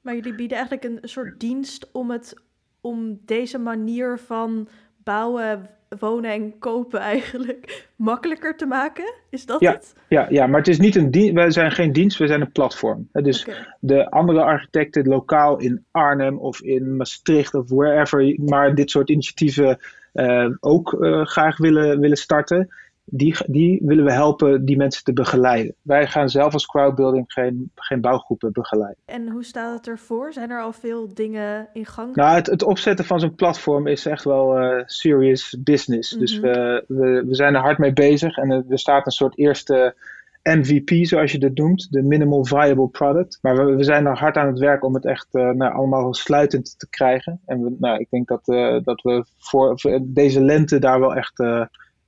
Maar jullie bieden eigenlijk een soort dienst om, het, om deze manier van bouwen, wonen en kopen eigenlijk makkelijker te maken? Is dat ja, het? Ja, ja, maar het is niet een dienst. Wij zijn geen dienst, we zijn een platform. Dus de andere architecten lokaal in Arnhem of in Maastricht of wherever, maar dit soort initiatieven uh, ook uh, graag willen, willen starten die, die willen we helpen die mensen te begeleiden. Wij gaan zelf als crowdbuilding geen, geen bouwgroepen begeleiden. En hoe staat het ervoor? Zijn er al veel dingen in gang? Nou, het, het opzetten van zo'n platform is echt wel uh, serious business. Dus mhm. we, we, we zijn er hard mee bezig en er, staat een soort eerste MVP, zoals je dat noemt, de Minimal Viable Product. Maar we, we zijn er hard aan het werk om het echt uh, nou, allemaal sluitend te krijgen. En we, nou, ik denk dat, uh, dat we voor, voor, deze lente daar wel echt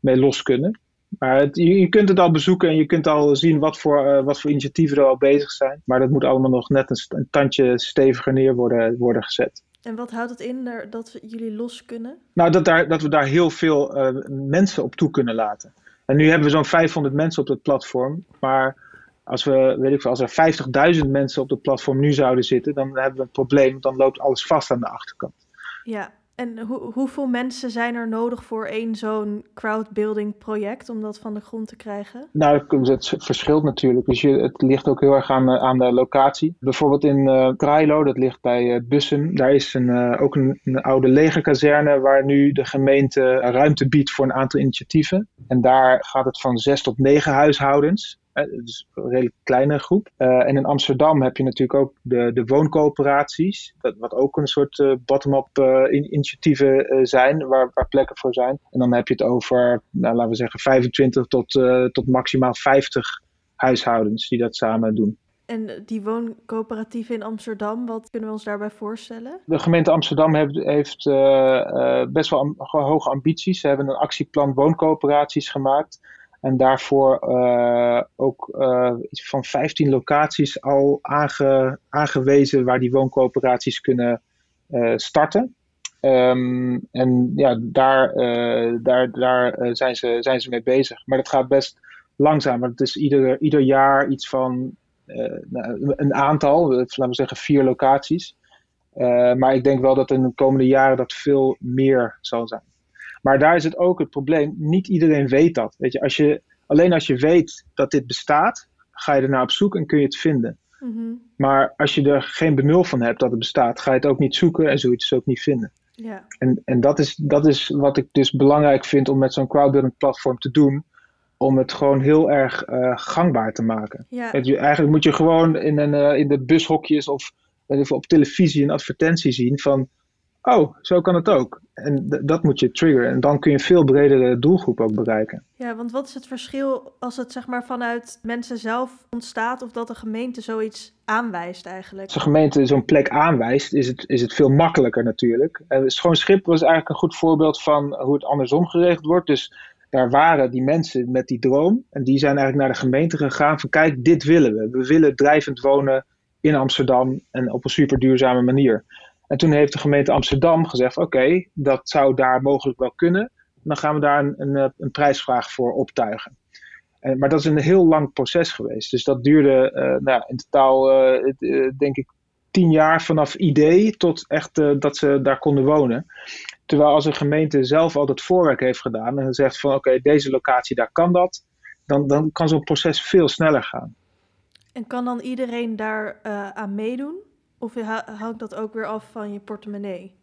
mee los kunnen. Maar het, je, kunt het al bezoeken en je kunt al zien wat voor, uh, wat voor initiatieven er al bezig zijn. Maar dat moet allemaal nog net een, een tandje steviger neer worden, worden gezet. En wat houdt het in dat jullie los kunnen? Nou, dat, daar, dat we daar heel veel uh, mensen op toe kunnen laten. En nu hebben we zo'n 500 mensen op het platform. Maar als, we, weet ik veel, als er 50.000 mensen op het platform nu zouden zitten, dan hebben we een probleem. Dan loopt alles vast aan de achterkant. Ja, en hoeveel mensen zijn er nodig voor één zo'n crowdbuilding project om dat van de grond te krijgen? Nou, het verschilt natuurlijk. Dus het ligt ook heel erg aan, eh, aan de locatie. Bijvoorbeeld in uh, dat ligt bij uh, Bussum. Daar is een, uh, ook een, een, oude legerkazerne waar nu de gemeente ruimte biedt voor een aantal initiatieven. En daar gaat het van zes tot negen huishoudens. Dus een redelijk kleine groep. Uh, en in Amsterdam heb je natuurlijk ook de, de wooncoöperaties. Dat, wat ook een soort uh, bottom-up uh, initiatieven zijn, waar, waar plekken voor zijn. En dan heb je het over, nou, laten we zeggen, 25 tot, tot maximaal 50 huishoudens die dat samen doen. En die wooncoöperatieven in Amsterdam, wat kunnen we ons daarbij voorstellen? De gemeente Amsterdam heeft, heeft uh, best wel hoge ambities. Ze hebben een actieplan wooncoöperaties gemaakt. En daarvoor uh, ook uh, iets van 15 locaties al aange, aangewezen waar die wooncoöperaties kunnen uh, starten. Um, en ja, daar, daar, daar zijn, ze, zijn ze mee bezig. Maar dat gaat best langzaam. Want het is ieder, ieder jaar iets van nou, een aantal, laten we zeggen vier locaties. maar ik denk wel dat in de komende jaren dat veel meer zal zijn. Maar daar is het ook het probleem. Niet iedereen weet dat. Weet je, als je, alleen als je weet dat dit bestaat, ga je er naar op zoek en kun je het vinden. Mhm. Maar als je er geen benul van hebt dat het bestaat, ga je het ook niet zoeken en zoiets ook niet vinden. Ja. En, en dat, is, dat is wat ik dus belangrijk vind om met zo'n crowdbuilding platform te doen. Om het gewoon heel erg uh, gangbaar te maken. Ja. je, eigenlijk moet je gewoon in, een, uh, in de bushokjes of op televisie een advertentie zien van oh, zo kan het ook. En dat moet je triggeren. En dan kun je een veel bredere doelgroep ook bereiken. Ja, want wat is het verschil als het zeg maar vanuit mensen zelf ontstaat of dat de gemeente zoiets aanwijst eigenlijk? Als de gemeente zo'n plek aanwijst, is het, is het veel makkelijker natuurlijk. Uh, Schoon Schip was eigenlijk een goed voorbeeld van hoe het andersom geregeld wordt. Dus daar waren die mensen met die droom. En die zijn eigenlijk naar de gemeente gegaan van kijk, dit willen we. We willen drijvend wonen in Amsterdam en op een super duurzame manier. En toen heeft de gemeente Amsterdam gezegd: oké, dat zou daar mogelijk wel kunnen. Dan gaan we daar een, een, eh, een prijsvraag voor optuigen. En, maar dat is een heel lang proces geweest. Dus dat duurde uh, nou, in totaal, uh, denk ik, tien jaar vanaf idee tot echt dat ze daar konden wonen. Terwijl als een gemeente zelf al het voorwerk heeft gedaan en zegt van oké, deze locatie, daar kan dat, dan, dan kan zo'n proces veel sneller gaan. En kan dan iedereen daar aan meedoen? Of hangt dat ook weer af van je portemonnee?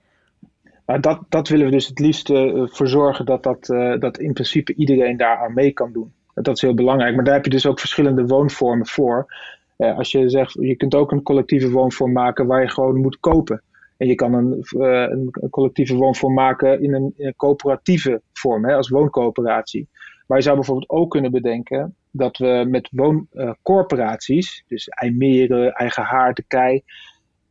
Dat, dat willen we dus het liefst uh, voor zorgen dat, dat, uh, dat in principe iedereen daar aan mee kan doen. Dat is heel belangrijk. Maar daar heb je dus ook verschillende woonvormen voor. Uh, als je zegt, je kunt ook een collectieve woonvorm maken waar je gewoon moet kopen. En je kan een, een collectieve woonvorm maken in een, coöperatieve vorm, hè, als wooncoöperatie. Maar je zou bijvoorbeeld ook kunnen bedenken dat we met wooncorporaties, dus IJmeren, Eigen Haard, de Kei,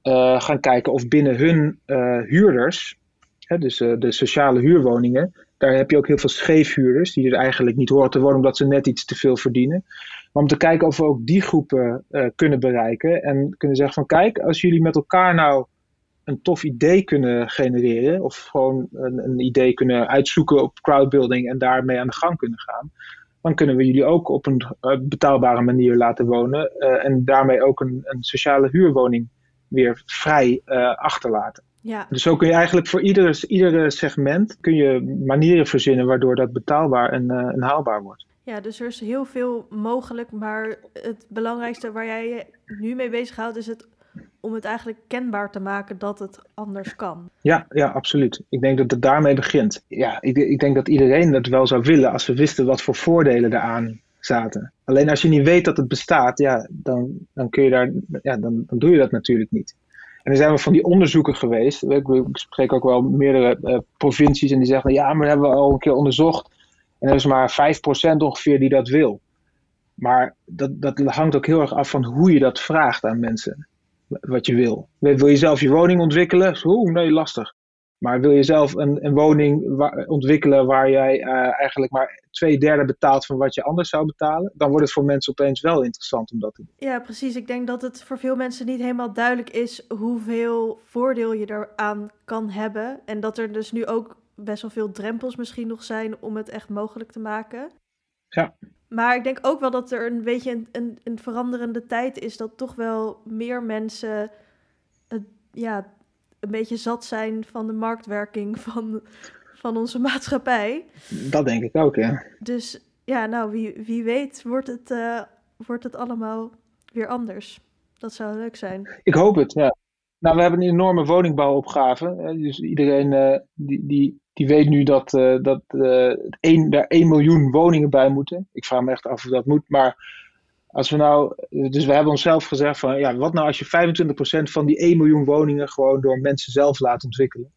uh, gaan kijken of binnen hun uh, huurders, hè, dus uh, de sociale huurwoningen, daar heb je ook heel veel scheefhuurders die er eigenlijk niet horen te worden omdat ze net iets te veel verdienen. Maar om te kijken of we ook die groepen kunnen bereiken en kunnen zeggen van kijk, als jullie met elkaar nou een tof idee kunnen genereren of gewoon een, een idee kunnen uitzoeken op crowdbuilding en daarmee aan de gang kunnen gaan, dan kunnen we jullie ook op een betaalbare manier laten wonen en daarmee ook een, een sociale huurwoning weer vrij uh, achterlaten. Ja. Dus zo kun je eigenlijk voor iedere, segment kun je manieren verzinnen waardoor dat betaalbaar en, uh, en haalbaar wordt. Ja, dus er is heel veel mogelijk, maar het belangrijkste waar jij je nu mee bezighoudt is het om het eigenlijk kenbaar te maken dat het anders kan. Ja, ja, absoluut. Ik denk dat het daarmee begint. Ja, ik, ik denk dat iedereen dat wel zou willen als we wisten wat voor voordelen eraan zaten. Alleen als je niet weet dat het bestaat, ja, dan, dan, kun je daar, ja, dan, dan doe je dat natuurlijk niet. En er zijn we van die onderzoeken geweest. Ik, spreek ook wel meerdere uh, provincies en die zeggen: ja, maar dat hebben we al een keer onderzocht. En er is maar 5% ongeveer die dat wil. Maar dat, dat hangt ook heel erg af van hoe je dat vraagt aan mensen. Wat je wil. Wil je zelf je woning ontwikkelen? Oeh, nee, lastig. Maar wil je zelf een, een woning ontwikkelen waar jij uh, eigenlijk maar twee derde betaalt van wat je anders zou betalen, dan wordt het voor mensen opeens wel interessant om dat te doen. Ja, precies. Ik denk dat het voor veel mensen niet helemaal duidelijk is hoeveel voordeel je eraan kan hebben. En dat er dus nu ook best wel veel drempels misschien nog zijn om het echt mogelijk te maken. Ja. Maar ik denk ook wel dat er een beetje een, een, een veranderende tijd is dat toch wel meer mensen het, ja, een beetje zat zijn van de marktwerking van, van onze maatschappij. Dat denk ik ook, ja. Dus ja, nou, wie, wie weet wordt het, uh, wordt het allemaal weer anders. Dat zou leuk zijn. Ik hoop het, ja. Nou, we hebben een enorme woningbouwopgave. Dus iedereen uh, die, die, die weet nu dat, uh, dat één, daar 1 miljoen woningen bij moeten. Ik vraag me echt af of dat moet. Maar als we nou, dus we hebben onszelf gezegd van, ja, wat nou als je 25% van die 1 miljoen woningen gewoon door mensen zelf laat ontwikkelen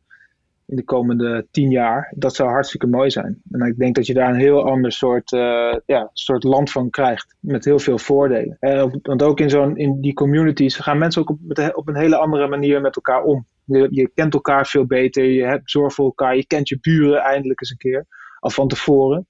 in de komende 10 jaar? Dat zou hartstikke mooi zijn. En ik denk dat je daar een heel ander soort, uh, ja, soort land van krijgt, met heel veel voordelen. En, want ook in, zo'n, in die communities gaan mensen ook op, op een hele andere manier met elkaar om. Je, je kent elkaar veel beter, je hebt zorg voor elkaar, je kent je buren eindelijk eens een keer, al van tevoren.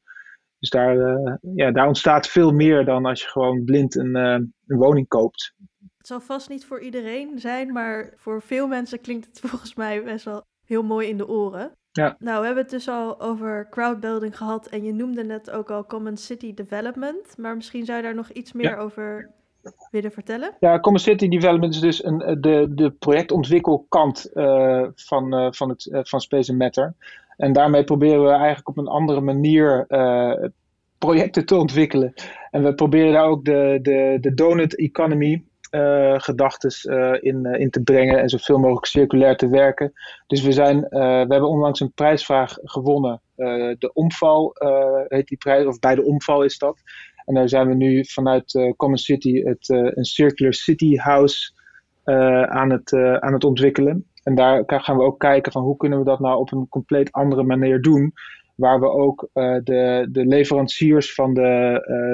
Dus daar, uh, ja, daar ontstaat veel meer dan als je gewoon blind een, uh, een woning koopt. Het zal vast niet voor iedereen zijn, maar voor veel mensen klinkt het volgens mij best wel heel mooi in de oren. Ja. Nou, we hebben het dus al over crowdbuilding gehad en je noemde net ook al Common City Development, maar misschien zou je daar nog iets meer ja. over willen vertellen? Ja, Common City Development is dus een, de, de projectontwikkelkant uh, van, van, het, van Space Matter. En daarmee proberen we eigenlijk op een andere manier uh, projecten te ontwikkelen. En we proberen daar ook de, de, de donut economy uh, gedachtes uh, in, in te brengen en zoveel mogelijk circulair te werken. Dus we, zijn, we hebben onlangs een prijsvraag gewonnen. de omval heet die prijs, of bij de omval is dat. En daar zijn we nu vanuit Common City het, een Circular City House aan, het, aan het ontwikkelen. En daar gaan we ook kijken van hoe kunnen we dat nou op een compleet andere manier doen. Waar we ook uh, de, de leveranciers van de,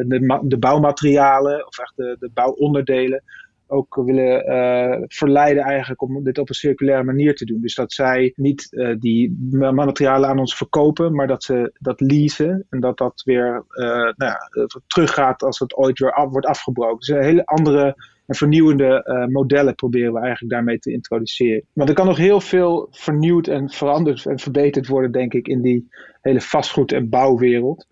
uh, de, bouwmaterialen, of echt de, de bouwonderdelen, ook willen uh, verleiden eigenlijk om dit op een circulaire manier te doen. Dus dat zij niet die materialen aan ons verkopen, maar dat ze dat leasen en dat dat weer nou ja, teruggaat als het ooit weer wordt afgebroken. Dus een hele andere en vernieuwende uh, modellen proberen we eigenlijk daarmee te introduceren. Maar er kan nog heel veel vernieuwd en veranderd en verbeterd worden, denk ik, in die hele vastgoed- en bouwwereld.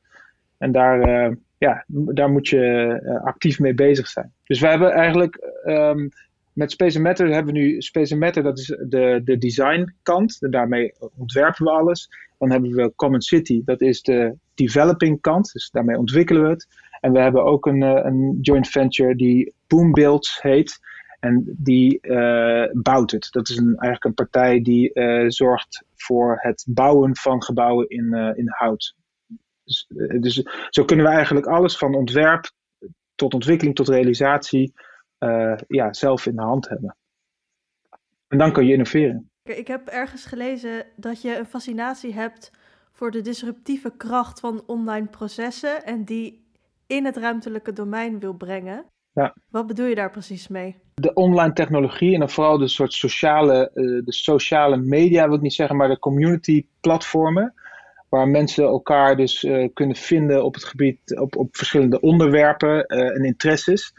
En daar, uh, ja, daar moet je uh, actief mee bezig zijn. Dus we hebben eigenlijk um, met Space Matter hebben we nu Space Matter, dat is de, de designkant. En daarmee ontwerpen we alles. Dan hebben we Common City, dat is de developing kant. Dus daarmee ontwikkelen we het. En we hebben ook een, een joint venture die Boombuilds heet. En die uh, bouwt het. Dat is een, eigenlijk een partij die uh, zorgt voor het bouwen van gebouwen in, in hout. Dus, dus, zo kunnen we eigenlijk alles van ontwerp tot ontwikkeling tot realisatie ja, zelf in de hand hebben. En dan kan je innoveren. Ik heb ergens gelezen dat je een fascinatie hebt voor de disruptieve kracht van online processen en die in het ruimtelijke domein wil brengen. Ja. Wat bedoel je daar precies mee? De online technologie en dan vooral de soort sociale, eh, de sociale media, wil ik niet zeggen, maar de community platformen. Waar mensen elkaar dus uh, kunnen vinden op het gebied, op, op verschillende onderwerpen uh, en interesses.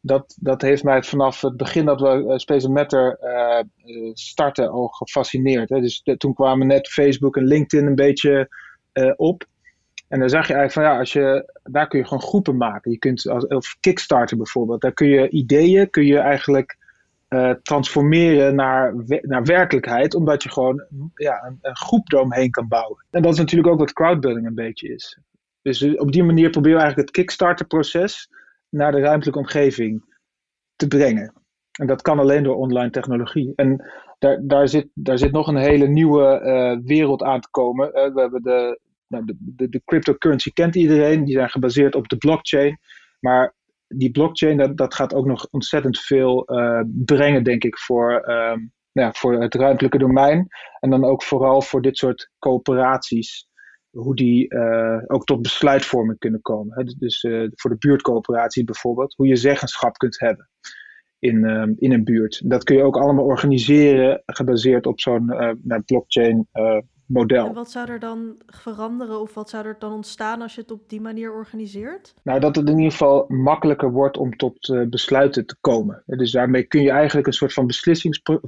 Dat, dat heeft mij vanaf het begin dat we Space Matter starten al gefascineerd. Hè. Dus de, toen kwamen net Facebook en LinkedIn een beetje op. En dan zag je eigenlijk van ja, als je, daar kun je gewoon groepen maken. Je kunt als, of Kickstarter bijvoorbeeld, daar kun je ideeën, kun je eigenlijk uh, transformeren naar, naar werkelijkheid, omdat je gewoon ja, een, een groep eromheen kan bouwen. En dat is natuurlijk ook wat crowdbuilding een beetje is. Dus eh, op die manier proberen we eigenlijk het Kickstarter-proces naar de ruimtelijke omgeving te brengen. En dat kan alleen door online technologie. En daar, daar, zit, daar zit nog een hele nieuwe uh, wereld aan te komen. Uh, we hebben de, nou, de, de, de, cryptocurrency kent iedereen, die zijn gebaseerd op de blockchain. Maar die blockchain, dat, dat gaat ook nog ontzettend veel uh, brengen, denk ik, voor, um, nou ja, voor het ruimtelijke domein. En dan ook vooral voor dit soort coöperaties, hoe die uh, ook tot besluitvorming kunnen komen. Hè? Dus uh, voor de buurtcoöperatie bijvoorbeeld, hoe je zeggenschap kunt hebben in, um, in een buurt. Dat kun je ook allemaal organiseren, gebaseerd op zo'n nou, blockchain model. En wat zou er dan veranderen of wat zou er dan ontstaan als je het op die manier organiseert? Nou, dat het in ieder geval makkelijker wordt om tot uh, besluiten te komen. Dus daarmee kun je eigenlijk een soort van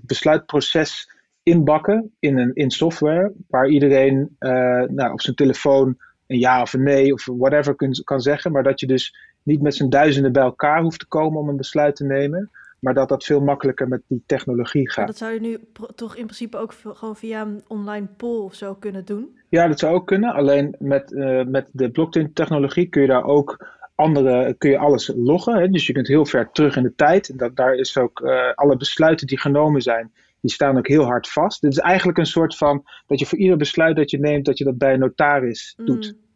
besluitproces inbakken in, een, in software, waar iedereen uh, nou, op zijn telefoon een ja of een nee of whatever kun, kan zeggen, maar dat je dus niet met z'n duizenden bij elkaar hoeft te komen om een besluit te nemen, maar dat dat veel makkelijker met die technologie gaat. Maar dat zou je nu toch in principe ook gewoon via een online poll of zo kunnen doen? Ja, dat zou ook kunnen. Alleen met, uh, met de blockchain technologie kun je daar ook andere, kun je alles loggen. Hè? Dus je kunt heel ver terug in de tijd. Dat, daar is ook uh, alle besluiten die genomen zijn, die staan ook heel hard vast. Dit is eigenlijk een soort van dat je voor ieder besluit dat je neemt, dat je dat bij een notaris doet. Mm.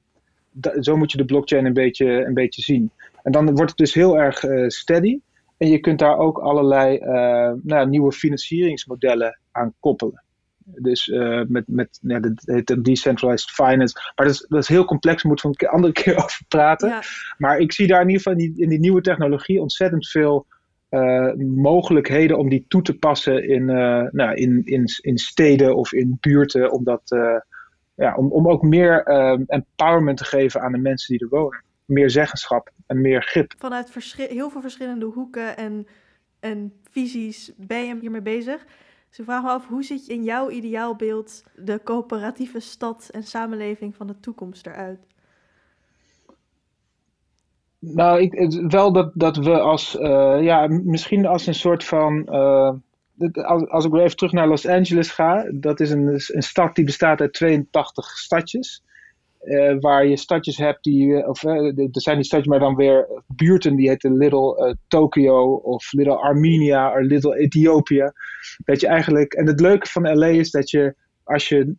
Da zo moet je de blockchain een beetje, een beetje zien. En dan wordt het dus heel erg uh, steady. En je kunt daar ook allerlei uh, nou, nieuwe financieringsmodellen aan koppelen. Dus uh, met, met ja, dat heet decentralized finance. Maar dat is, dat is heel complex, moeten we een andere keer over praten. Ja. Maar ik zie daar in ieder geval in die, in die nieuwe technologie ontzettend veel uh, mogelijkheden om die toe te passen in, nou, in, in, in steden of in buurten. Om, dat, ja, om, om ook meer empowerment te geven aan de mensen die er wonen meer zeggenschap en meer grip. Vanuit heel veel verschillende hoeken en, en visies ben je hiermee bezig. Dus ik vraag me af, hoe ziet in jouw ideaalbeeld de coöperatieve stad en samenleving van de toekomst eruit? Nou, ik, wel dat, dat we als, uh, ja, misschien als een soort van, uh, als, als ik weer even terug naar Los Angeles ga, dat is een, een stad die bestaat uit 82 stadjes. Uh, waar je stadjes hebt die, of uh, er zijn die stadjes, maar dan weer buurten die heten Little uh, Tokyo of Little Armenia of Little Ethiopië. Dat je eigenlijk, en het leuke van LA is dat je, als je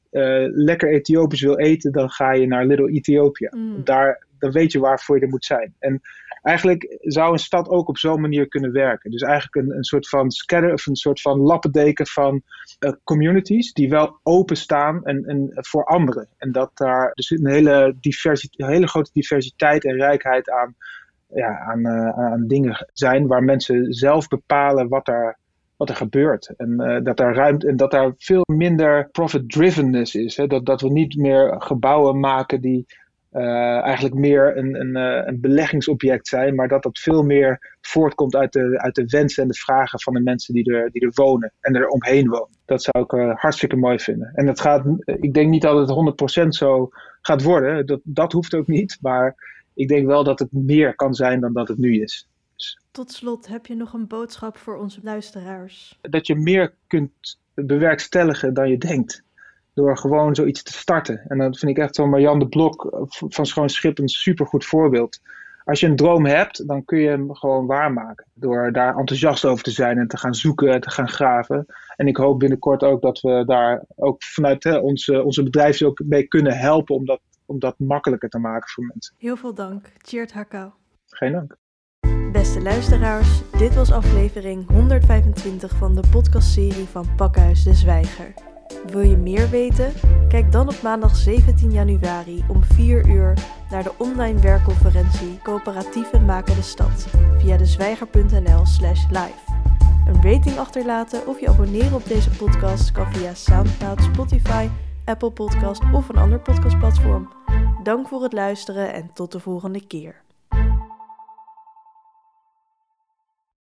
lekker Ethiopisch wil eten, dan ga je naar Little Ethiopië. Mm. Daar, dan weet je waarvoor je er moet zijn. En eigenlijk zou een stad ook op zo'n manier kunnen werken. Dus eigenlijk een, een soort van scatter of een soort van lappendeken van uh, communities die wel openstaan en, en voor anderen. En dat daar dus een hele, hele grote diversiteit en rijkheid aan, ja, aan, uh, aan dingen zijn waar mensen zelf bepalen wat er wat er gebeurt. En, uh, dat daar ruimte, en dat daar veel minder profit-drivenness is. Hè? Dat, dat we niet meer gebouwen maken die uh, eigenlijk meer een, een, uh, een, beleggingsobject zijn, maar dat dat veel meer voortkomt uit de, uit de wensen en de vragen van de mensen die er, die er wonen en er omheen wonen. Dat zou ik uh, hartstikke mooi vinden. En dat gaat, ik denk niet dat het 100% zo gaat worden, dat, dat hoeft ook niet, maar ik denk wel dat het meer kan zijn dan dat het nu is. Dus. Tot slot, heb je nog een boodschap voor onze luisteraars? Dat je meer kunt bewerkstelligen dan je denkt door gewoon zoiets te starten. En dat vind ik echt zo Marjan de Blok van Schoon Schip een supergoed voorbeeld. Als je een droom hebt, dan kun je hem gewoon waarmaken. Door daar enthousiast over te zijn en te gaan zoeken en te gaan graven. En ik hoop binnenkort ook dat we daar ook vanuit hè, onze, onze bedrijven ook mee kunnen helpen om dat, om dat makkelijker te maken voor mensen. Heel veel dank. Tjeerd Hakau. Geen dank. Beste luisteraars, dit was aflevering 125 van de podcastserie van Pakhuis de Zwijger. Wil je meer weten? Kijk dan op maandag 17 januari om 4 uur naar de online werkconferentie Coöperatieven maken de stad via dezwijger.nl/slash live. Een rating achterlaten of je abonneren op deze podcast kan via SoundCloud, Spotify, Apple Podcast of een ander podcastplatform. Dank voor het luisteren en tot de volgende keer.